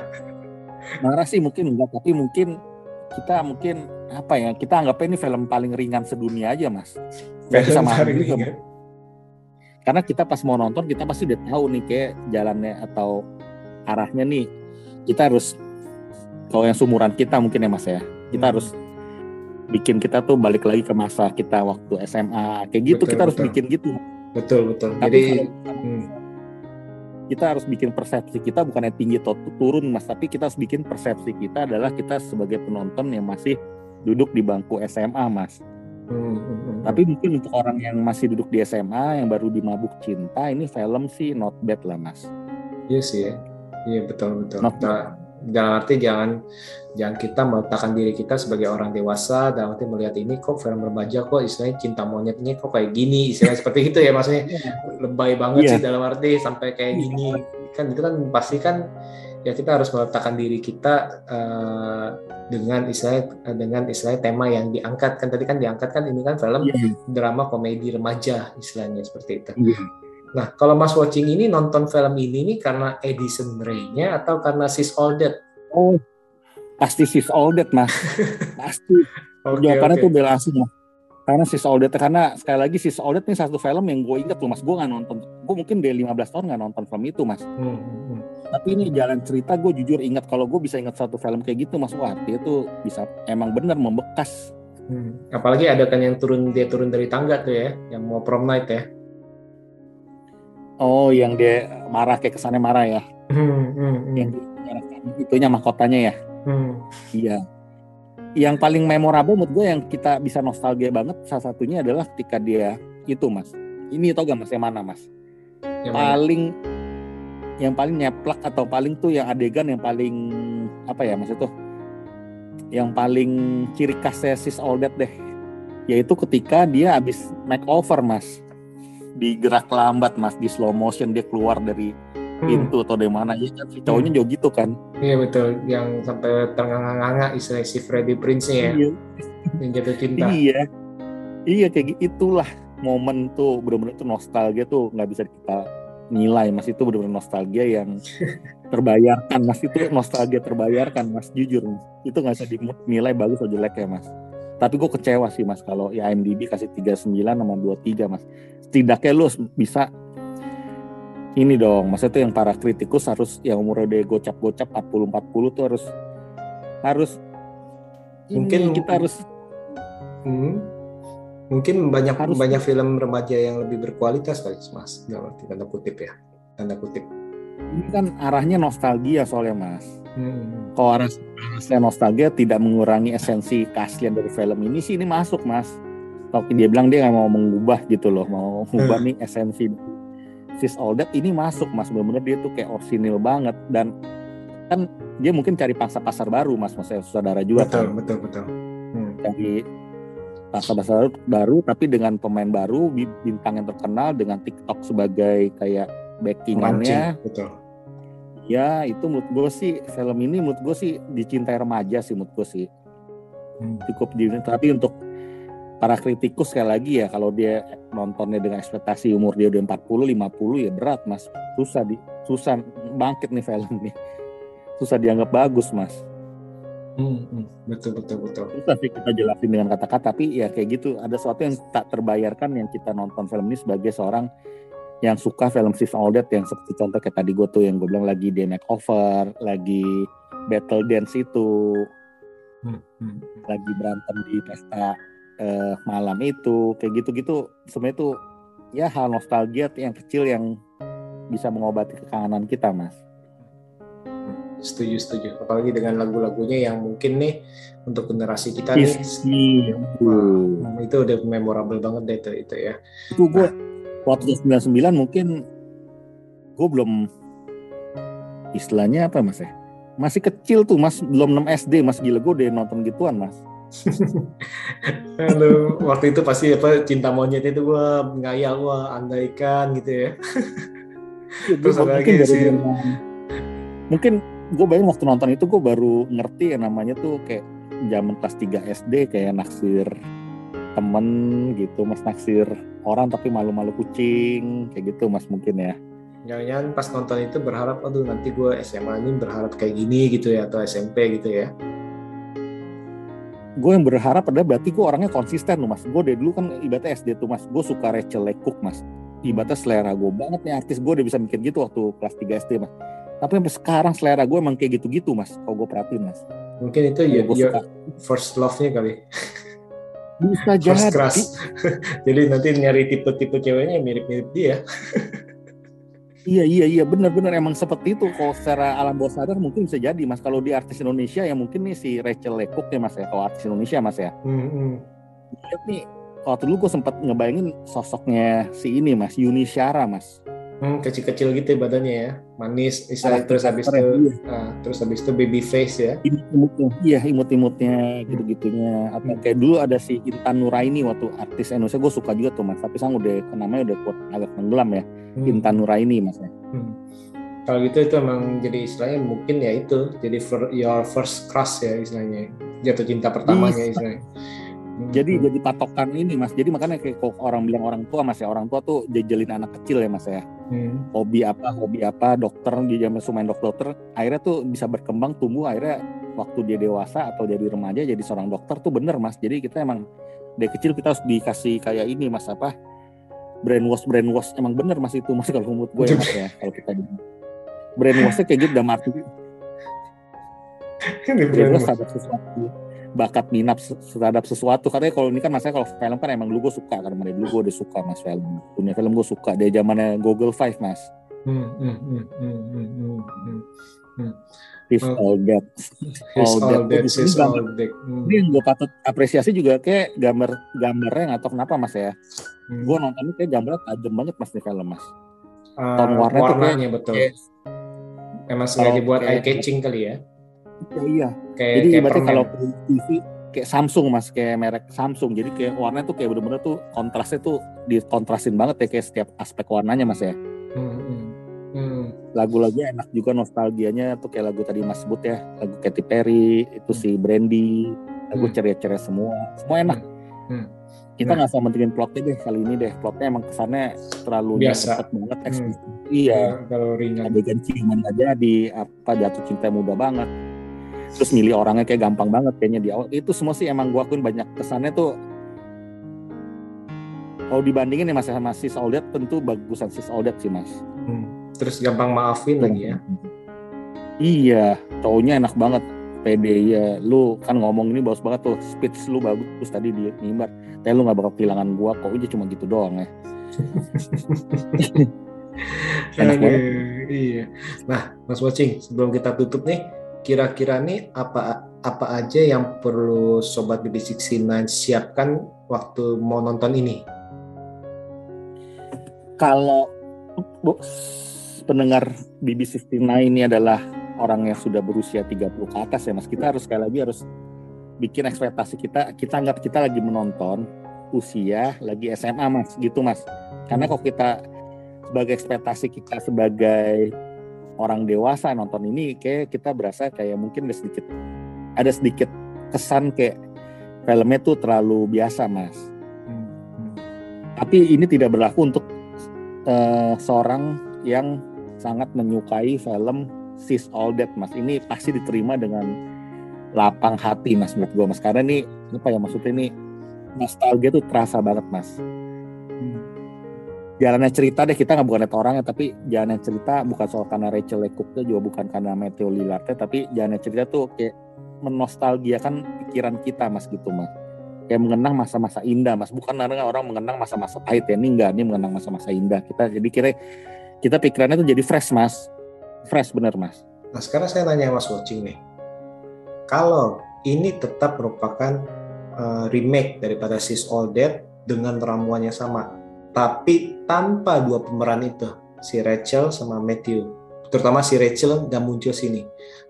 marah sih mungkin enggak tapi mungkin kita mungkin apa ya kita anggapnya ini film paling ringan sedunia aja mas. Nggak bisa marah juga, karena kita pas mau nonton kita pasti udah tahu nih kayak jalannya atau arahnya nih. Kita harus kalau yang sumuran kita mungkin ya mas ya. Kita Hmm. harus bikin kita tuh balik lagi ke masa kita waktu SMA kayak gitu Betul, kita harus betul. bikin gitu Betul betul. tapi Jadi kalau hmm, kita harus bikin persepsi kita bukan yang tinggi atau turun mas tapi kita harus bikin persepsi kita adalah kita sebagai penonton yang masih duduk di bangku SMA mas Hmm, hmm, hmm. tapi mungkin untuk orang yang masih duduk di SMA yang baru di Mabuk Cinta ini film sih not bad lah mas Iya sih ya. Iya betul betul. Not Nah, dalam arti jangan jangan kita meletakkan diri kita sebagai orang dewasa dalam arti melihat ini kok film remaja kok istilahnya cinta monyetnya kok kayak gini istilah seperti itu ya maksudnya lebay banget Iya. sih dalam arti sampai kayak gini kan itu kan pasti kan ya kita harus meletakkan diri kita eh, dengan istilah dengan istilah tema yang diangkat kan tadi kan diangkat kan ini kan film Iya. drama komedi remaja istilahnya seperti itu. Iya. Nah, kalau Mas watching ini nonton film ini nih karena Edison Ray-nya atau karena Sis That? oh pasti sis that mas pasti Oke, jawabannya oke. tuh udah langsung mas karena sis that karena sekali lagi sis that ini satu film yang gue inget tuh mas gue nggak nonton gue mungkin dari 15 tahun nggak nonton film itu mas Hmm, hmm, hmm. tapi ini jalan cerita gue jujur ingat kalau gue bisa ingat satu film kayak gitu mas wah dia tuh bisa emang bener membekas Hmm. Apalagi ada kan yang turun dia turun dari tangga tuh ya, yang mau prom night ya. Oh yang dia marah kayak kesannya marah ya? Hmm, hmm, hmm, yang itunya mahkotanya ya? Hmm. iya. Yang paling memorable menurut gue yang kita bisa nostalgia banget salah satunya adalah ketika dia itu mas. Ini tau gak mas yang mana mas? Yang mana? paling yang paling nyeplak atau paling tuh yang adegan yang paling apa ya maksud tuh yang paling ciri khasnya sis all that deh. Yaitu ketika dia habis makeover mas digerak lambat mas di slow motion dia keluar dari Hmm, pintu atau dari mana. Ya kan si cowoknya jauh gitu kan. Iya betul, yang sampai ternganga-nganga istilah si Freddie Prince ya, iya. Yang jatuh cinta. iya. Iya kayak gitu itulah momen tuh bener-bener tuh nostalgia tuh nggak bisa kita nilai mas. Itu bener-bener nostalgia yang terbayarkan mas. Itu nostalgia terbayarkan mas. Jujur mas. itu nggak bisa dinilai bagus atau jelek ya mas tapi gue kecewa sih mas kalau ya IMDb kasih 39 sama 23 mas setidaknya lu bisa ini dong maksudnya tuh yang para kritikus harus yang umurnya udah gocap-gocap 40-40 tuh harus harus ini, Mungkin- kita harus Hmm. Mungkin banyak Harus- banyak film remaja yang lebih berkualitas kali Mas, dalam tanda kutip ya, tanda kutip. ini kan arahnya nostalgia soalnya mas Hmm. kalau arah arahnya nostalgia tidak mengurangi esensi keaslian dari film ini sih ini masuk mas tapi dia bilang dia nggak mau mengubah gitu loh mau mengubah nih esensi sis all that ini masuk mas benar-benar dia tuh kayak orsinil banget dan kan dia mungkin cari pangsa pasar baru mas maksudnya saudara juga Betul, kan betul, betul. Hmm. cari pangsa pasar baru tapi dengan pemain baru bi- bintang yang terkenal dengan TikTok sebagai kayak backingannya Mancing, betul. Ya itu menurut gue sih film ini menurut gue sih dicintai remaja sih menurut gue sih Hmm. cukup di tapi untuk para kritikus sekali lagi ya kalau dia nontonnya dengan ekspektasi umur dia udah 40 50 ya berat mas susah di susah bangkit nih film nih susah dianggap bagus mas Hmm, hmm. Betul, betul, betul. susah sih kita jelasin dengan kata-kata tapi ya kayak gitu ada sesuatu yang tak terbayarkan yang kita nonton film ini sebagai seorang yang suka film Sis All That yang seperti contoh kayak tadi gue tuh yang gue bilang lagi dia makeover lagi battle dance itu Hmm, hmm. lagi berantem di pesta eh, malam itu kayak gitu-gitu sebenarnya tuh ya hal nostalgia yang kecil yang bisa mengobati kekangenan kita mas Setuju, setuju. Apalagi dengan lagu-lagunya yang mungkin nih untuk generasi kita nih, Iya. hmm, itu udah memorable banget deh itu, itu ya. itu gue waktu 99 mungkin gue belum istilahnya apa mas ya masih kecil tuh mas belum 6 SD mas gila gue udah nonton gituan mas Aduh, waktu itu pasti apa cinta monyet itu gua ngayal gua andaikan gitu ya. Terus ada lagi mungkin baru sih. mungkin gue bayangin waktu nonton itu gue baru ngerti yang namanya tuh kayak zaman kelas 3 SD kayak naksir temen gitu mas naksir orang tapi malu-malu kucing kayak gitu mas mungkin ya. Jangan-jangan pas nonton itu berharap, aduh nanti gua SMA ini berharap kayak gini gitu ya atau SMP gitu ya. gue yang berharap adalah berarti gue orangnya konsisten loh mas. Gue dari dulu kan ibaratnya SD tuh mas. Gue suka Rachel Lecook mas. Ibaratnya selera gue banget nih artis gue udah bisa mikir gitu waktu kelas 3 SD mas. Tapi sampai sekarang selera gue emang kayak gitu-gitu mas kalau gue perhatiin mas. Mungkin itu ya, gue suka. first love-nya kali, bisa jadi crush. Jadi nanti nyari tipe-tipe ceweknya mirip-mirip dia. Iya iya iya benar-benar emang seperti itu. Kalau secara alam bawah sadar mungkin bisa jadi mas. Kalau di artis Indonesia ya mungkin nih si Rachel Lekuk nih mas ya. Kalau artis Indonesia mas ya. Hmm, hmm. Lihat nih. Kalau dulu gue sempat ngebayangin sosoknya si ini mas Yuni Syara mas. Hmm, kecil-kecil gitu ya badannya ya, manis, istilah Karakter terus habis itu, ah, terus habis itu baby face ya. Imut-imutnya, iya imut-imutnya gitu-gitunya. Atau Hmm. kayak dulu ada si Intan Nuraini waktu artis Indonesia gue suka juga tuh mas. Tapi sekarang udah namanya udah kuat agak tenggelam ya. Hmm. Intan Nuraini mas ya. Hmm. Kalau gitu itu emang jadi istilahnya mungkin ya itu jadi for your first crush ya istilahnya jatuh cinta pertamanya istilahnya. Hmm. Jadi jadi patokan ini mas. Jadi makanya kayak kalau orang bilang orang tua mas ya orang tua tuh jajalin anak kecil ya mas ya. Hmm. Hobi apa hobi apa dokter di zaman main dokter dokter akhirnya tuh bisa berkembang tumbuh akhirnya waktu dia dewasa atau jadi remaja jadi seorang dokter tuh bener mas. Jadi kita emang dari kecil kita harus dikasih kayak ini mas apa brainwash brainwash emang bener mas itu mas kalau menurut gue ya mas ya kalau kita di brainwashnya kayak gitu udah mati Ini brainwash terhadap sesuatu bakat minat terhadap sesuatu katanya kalau ini kan masanya kalau film kan emang dulu gue suka karena dari dulu gue udah suka mas film dunia film gue suka dari zamannya Google Five mas Hmm, hmm, hmm, hmm, hmm, hmm, hmm. If Oh. all that All all that. that, Di all that. Hmm, ini yang gue patut apresiasi juga kayak gambar gambarnya nggak tahu kenapa mas ya hmm. gue nontonnya kayak gambarnya tajam banget mas nih film mas Ah, tone warna tuh warnanya betul. kayak Emang sengaja kalau buat kayak- eye catching kali ya. Oh, iya Kayak jadi kayak ibaratnya kalau TV kayak Samsung mas kayak merek Samsung jadi kayak warnanya tuh kayak bener-bener tuh kontrasnya tuh dikontrasin banget ya kayak setiap aspek warnanya mas ya Hmm, hmm, hmm. lagu-lagunya enak juga nostalgianya tuh kayak lagu tadi mas sebut ya lagu Katy Perry itu si Brandy lagu Hmm. ceria-ceria semua semua enak Hmm. kita Nah. nggak usah mentingin plotnya deh kali ini deh plotnya emang kesannya terlalu Biasa. cepet banget Hmm. iya Ya, kalau ringan. adegan ciuman nggak jadi apa jatuh cinta muda banget terus milih orangnya kayak gampang banget kayaknya di awal. Itu semua sih emang gua akuin banyak kesannya tuh. Kalau dibandingin nih mas sama Sis Oldet tentu bagusan Sis Oldet sih mas. Hmm. Terus gampang maafin lagi ya. iya cowoknya enak banget. Pede ya lu kan ngomong ini bagus banget tuh. Speech lu bagus tadi di mimbar tapi lu nggak bakal kehilangan gua kok. Aja cuma gitu doang ya. Enak iya. Nah, Mas Watching, sebelum kita tutup nih, kira-kira nih apa apa aja yang perlu sobat BB69 siapkan waktu mau nonton ini? kalau Bu, pendengar BB69 ini adalah orang yang sudah berusia 30 ke atas ya Mas, kita harus sekali lagi harus bikin ekspektasi kita, kita anggap kita lagi menonton usia lagi SMA Mas, gitu Mas. Karena kalau kita sebagai ekspektasi kita sebagai orang dewasa nonton ini kayak kita berasa kayak mungkin ada sedikit ada sedikit kesan kayak filmnya tuh terlalu biasa Mas. Tapi ini tidak berlaku untuk eh, seorang yang sangat menyukai film Sis All That Mas. Ini pasti diterima dengan lapang hati Mas menurut gue Mas. Karena ini apa ya maksudnya ini nostalgia tuh terasa banget Mas. Jalannya cerita deh kita nggak bukan lihat orangnya tapi jalannya cerita bukan soal karena Rachel Lecoq juga bukan karena Matthew Lillardnya tapi jalannya cerita tuh kayak menostalgiakan pikiran kita Mas gitu Mas. Kayak mengenang masa-masa indah mas. Bukan karena orang mengenang masa-masa pahit ya ini enggak ini mengenang masa-masa indah kita. Jadi kira kita pikirannya tuh jadi fresh mas. Fresh bener mas. Nah, sekarang saya nanya Mas Watching nih. Kalau ini tetap merupakan uh, remake daripada Sis All Dead dengan ramuannya sama, tapi tanpa dua pemeran itu, si Rachel sama Matthew. Terutama si Rachel nggak muncul sini.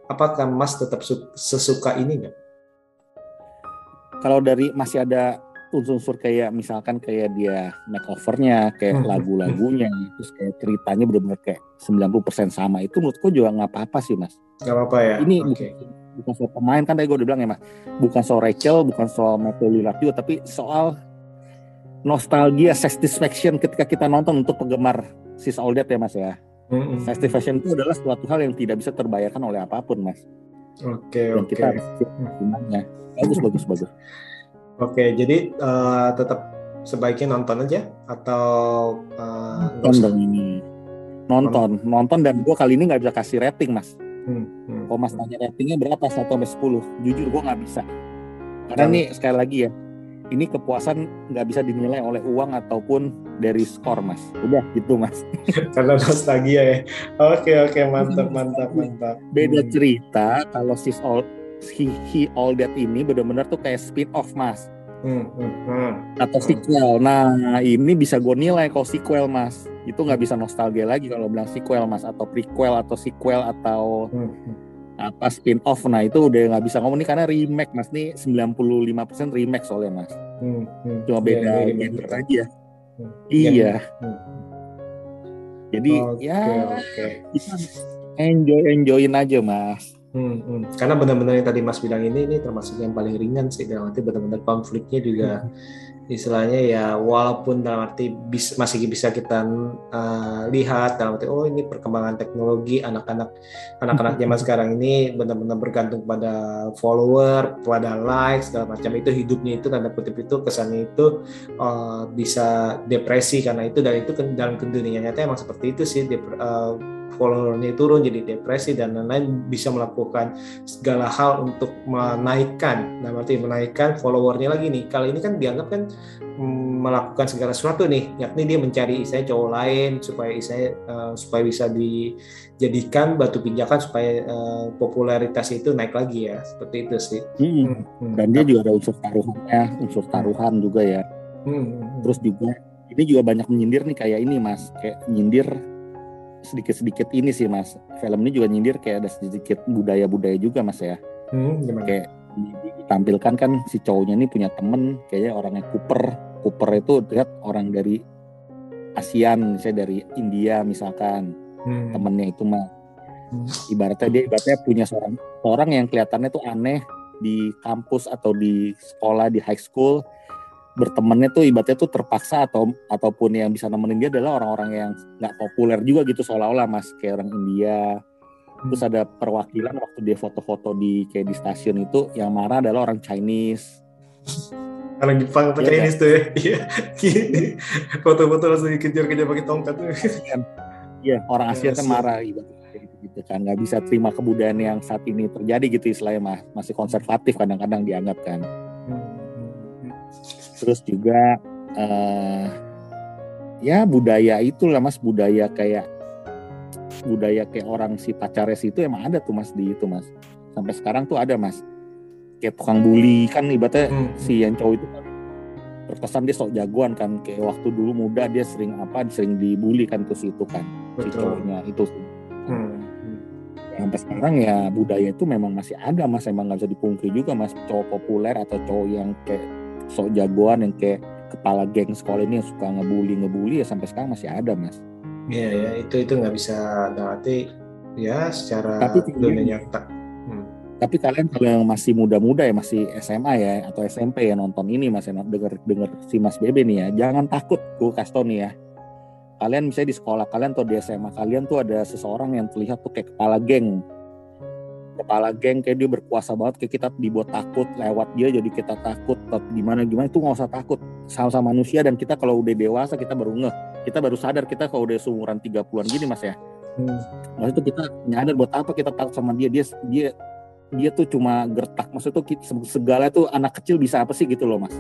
Apakah Mas tetap su- sesuka ini nggak? kalau dari masih ada unsur-unsur kayak misalkan kayak dia makeovernya kayak Hmm. lagu-lagunya terus kayak ceritanya bener-bener kayak 90% sama itu menurutku juga nggak apa-apa sih mas Nggak apa-apa ya? ini Oke. bukan, bukan soal pemain kan tadi gue udah bilang ya mas bukan soal Rachel bukan soal Matthew Lillard juga tapi soal nostalgia satisfaction ketika kita nonton untuk penggemar Sis All That ya mas ya. Mm-mm. satisfaction itu adalah suatu hal yang tidak bisa terbayarkan oleh apa pun mas. Oke, dan oke. kita bagus bagus bagus. Oke, jadi eh, tetap sebaiknya nonton aja atau nggak nonton dong ini. Nonton. Nonton. Dan gue kali ini nggak bisa kasih rating mas. Hmm, hmm. kalau mas tanya ratingnya berapa? 1 sampai 10 jujur gue nggak bisa. Karena nih sekali lagi ya ini kepuasan nggak bisa dinilai oleh uang ataupun dari skor mas udah gitu mas Karena nostalgia ya. Oke oke mantap mantap mantap. beda Hmm. cerita kalau sis all he, he all that ini benar-benar tuh kayak spin off mas Hmm, hmm, hmm. atau sequel nah ini bisa gue nilai kalau sequel mas itu nggak bisa nostalgia lagi kalau bilang sequel mas atau prequel atau sequel atau Hmm, hmm. Apa spin off nah itu udah nggak bisa ngomong nih karena remake mas nih 95% remake soalnya mas Hmm, hmm. cuma Iya, beda iya, genre betul. aja Hmm. iya Hmm. jadi Oke ya kita enjoy enjoyin aja mas Hmm, hmm. Karena benar-benar yang tadi Mas bilang ini ini termasuk yang paling ringan sih dalam arti benar-benar konfliknya juga istilahnya ya walaupun dalam arti bis- masih bisa kita uh, lihat dalam arti oh ini perkembangan teknologi anak-anak anak-anak zaman sekarang ini benar-benar bergantung pada follower, pada likes segala macam. Itu hidupnya itu tanda kutip itu kesannya itu uh, bisa depresi karena itu dan itu dalam dunia nyata emang seperti itu sih dep- uh, followernya turun jadi depresi dan lain-lain bisa melakukan segala hal untuk menaikkan. Nah berarti menaikkan followernya lagi nih. Kalau ini kan dianggap kan mm, melakukan segala sesuatu nih. Yakni dia mencari istilahnya cowok lain supaya istilahnya eh, supaya bisa dijadikan batu pijakan supaya eh, popularitas itu naik lagi ya. Seperti itu sih. Hmm. Hmm. dan dia juga ada unsur taruhannya unsur taruhan juga ya. Hmm, hmm, hmm. terus juga ini juga banyak menyindir nih kayak ini mas. Kayak nyindir sedikit-sedikit ini sih mas film ini juga nyindir kayak ada sedikit budaya-budaya juga mas ya Hmm, gimana? kayak di- di- ditampilkan kan si cowoknya ini punya temen kayaknya orangnya Cooper Cooper itu lihat orang dari ASEAN misalnya dari India misalkan Hmm. temennya itu mah Hmm. ibaratnya dia ibaratnya punya seorang orang yang kelihatannya tuh aneh di kampus atau di sekolah di high school bertemannya tuh ibaratnya tuh terpaksa atau ataupun yang bisa nemenin dia adalah orang-orang yang nggak populer juga gitu seolah-olah mas. Kayak orang India. Terus ada perwakilan waktu dia foto-foto di kayak di stasiun itu yang marah adalah orang Chinese. Orang Jepang apa Iya, Chinese tuh ya. Iya. Foto-foto langsung dikejar-kejar pakai tongkat tuh. Iya, orang Asia Ya, kan marah gitu, gitu kan. Nggak bisa terima kebudayaan yang saat ini terjadi gitu istilahnya mas. Masih konservatif kadang-kadang dianggap kan terus juga eh ya budaya itulah mas. Budaya kayak budaya kayak orang si pacares itu emang ada tuh mas di itu mas. Sampai sekarang tuh ada mas. Kayak tukang bully kan ibaratnya Hmm. si yang cowok itu kan terkesan dia sok jagoan kan. Kayak waktu dulu muda dia sering apa sering dibully kan tuh si itu kan si Betul. cowoknya itu Hmm. sampai sekarang ya budaya itu memang masih ada mas. Emang nggak bisa dipungkiri juga mas. Cowok populer atau cowok yang kayak sok jagoan yang kayak kepala geng sekolah ini yang suka ngebully ngebully ya sampai sekarang masih ada mas Iya ya itu itu nggak bisa berarti ya secara Tapi dunia nyata. Hmm. tapi kalian kalau yang masih muda-muda ya masih SMA ya atau SMP ya nonton ini mas ya denger denger si Mas Bebe nih ya jangan takut gue kasih tau nih ya kalian misalnya di sekolah kalian atau di SMA kalian tuh ada seseorang yang terlihat tuh kayak kepala geng kepala geng kayak dia berkuasa banget kayak kita dibuat takut lewat dia jadi kita takut gimana gimana itu nggak usah takut. Sama-sama manusia dan kita kalau udah dewasa kita baru ngeh. Kita baru sadar kita kalau udah seumuran 30-an gini mas ya. Hmm. maksudnya tuh kita nyadar buat apa kita takut sama dia. Dia dia dia tuh cuma gertak. Maksudnya tuh segala tuh anak kecil bisa apa sih gitu loh mas.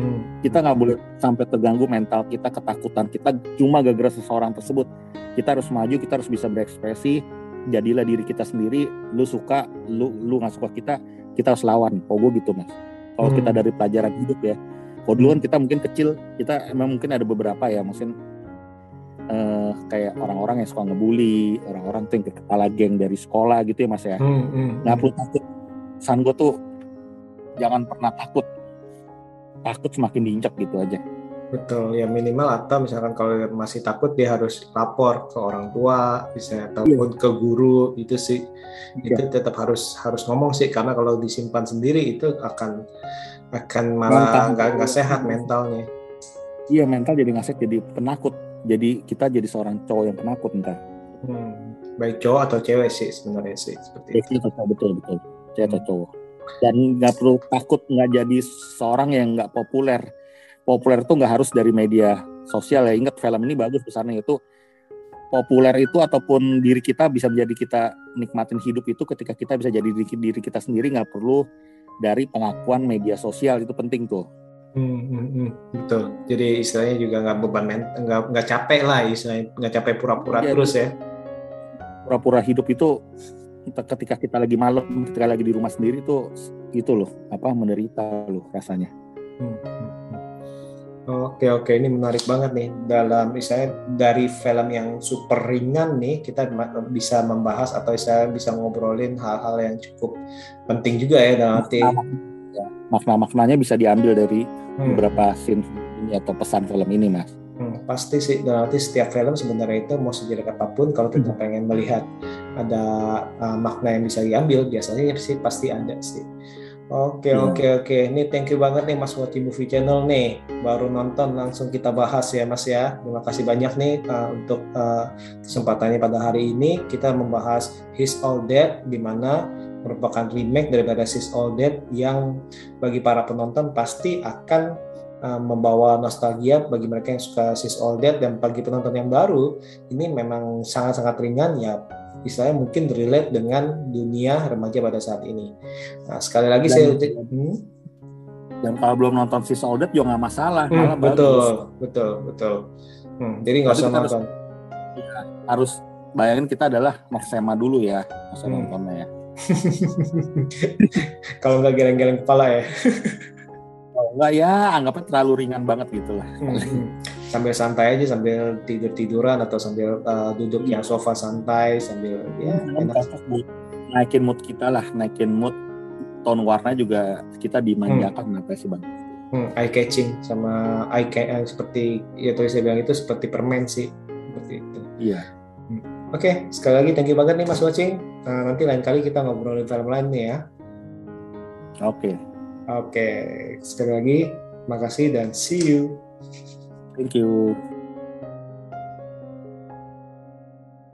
Hmm. kita nggak boleh sampai terganggu mental kita ketakutan kita cuma gara-gara seseorang tersebut. Kita harus maju kita harus bisa berekspresi jadilah diri kita sendiri lu suka lu lu nggak suka kita kita harus lawan. Gue gitu mas. Kalau Hmm. kita dari pelajaran hidup ya. Kalau dulu kan kita mungkin kecil kita emang mungkin ada beberapa ya mungkin eh, kayak orang-orang yang suka ngebully orang-orang tuh yang kayak kepala geng dari sekolah gitu ya mas ya. Hmm. Hmm. nggak perlu takut. Gue tuh jangan pernah takut. Takut semakin diinjak gitu aja Betul. Ya minimal atau misalkan kalau masih takut dia harus lapor ke orang tua bisa ataupun ke guru itu sih. Itu tetap harus harus ngomong sih karena kalau disimpan sendiri itu akan akan malah nggak nggak sehat mentalnya. iya mental jadi ngasih jadi penakut. Jadi kita jadi seorang cowok yang penakut entar Hmm. Baik cowok atau cewek sih sebenarnya sih seperti itu. cowok betul betul. Saya atau cowok. Dan nggak perlu takut nggak jadi seorang yang nggak populer populer itu nggak harus dari media sosial ya ingat film ini bagus pesannya itu populer itu ataupun diri kita bisa menjadi kita nikmatin hidup itu ketika kita bisa jadi diri, diri kita sendiri nggak perlu dari pengakuan media sosial itu penting tuh Hmm, hmm, hmm, betul. Jadi istilahnya juga nggak beban men, nggak nggak capek lah istilahnya, nggak capek pura-pura Iya. terus ya. pura-pura hidup itu kita ketika kita lagi malam ketika lagi di rumah sendiri tuh itu loh apa menderita loh rasanya hmm. Oke oke. Ini menarik banget nih. Dalam misalnya dari film yang super ringan nih kita bisa membahas atau saya bisa ngobrolin hal-hal yang cukup penting juga ya dalam arti Ya, makna-maknanya bisa diambil dari Hmm. beberapa scene ini atau pesan film ini mas. Hmm, pasti sih. Dalam arti setiap film sebenarnya itu mau sejelek apa pun kalau kita pengen melihat ada uh, makna yang bisa diambil biasanya sih pasti ada sih. Oke Iya. oke oke. Ini thank you banget nih Mas Wati Movie Channel nih. Baru nonton langsung kita bahas ya Mas ya. Terima kasih banyak nih uh, untuk uh, kesempatannya pada hari ini. Kita membahas His All Dead di mana merupakan remake daripada His All Dead yang bagi para penonton pasti akan uh, membawa nostalgia bagi mereka yang suka Sis All That dan bagi penonton yang baru ini memang sangat-sangat ringan ya istilahnya mungkin relate dengan dunia remaja pada saat ini. Nah sekali lagi Dan- saya Hmm, dan kalau belum nonton si Soldat juga nggak masalah hmm, malah betul bagus betul betul. Hmm, jadi nggak usah kita harus- nonton. harus bayangin kita adalah Marsema dulu ya masa Hmm. nontonnya ya Kalau nggak geleng-geleng kepala ya. kalau enggak ya anggapnya terlalu ringan banget gitu lah Hmm, hmm. Sambil santai aja sambil tidur tiduran atau sambil uh, duduk yang sofa santai sambil ya enak. naikin mood kita lah naikin mood tone warna juga kita dimanjakan apa sih bang Hmm, eye catching sama eye ca- eh, seperti ya tadi saya bilang itu seperti permen sih seperti itu. iya Oke, sekali lagi thank you banget nih Mas Watching. Nah, nanti lain kali kita ngobrolin film lain nih ya. oke Oke, sekali lagi makasih dan see you. Thank you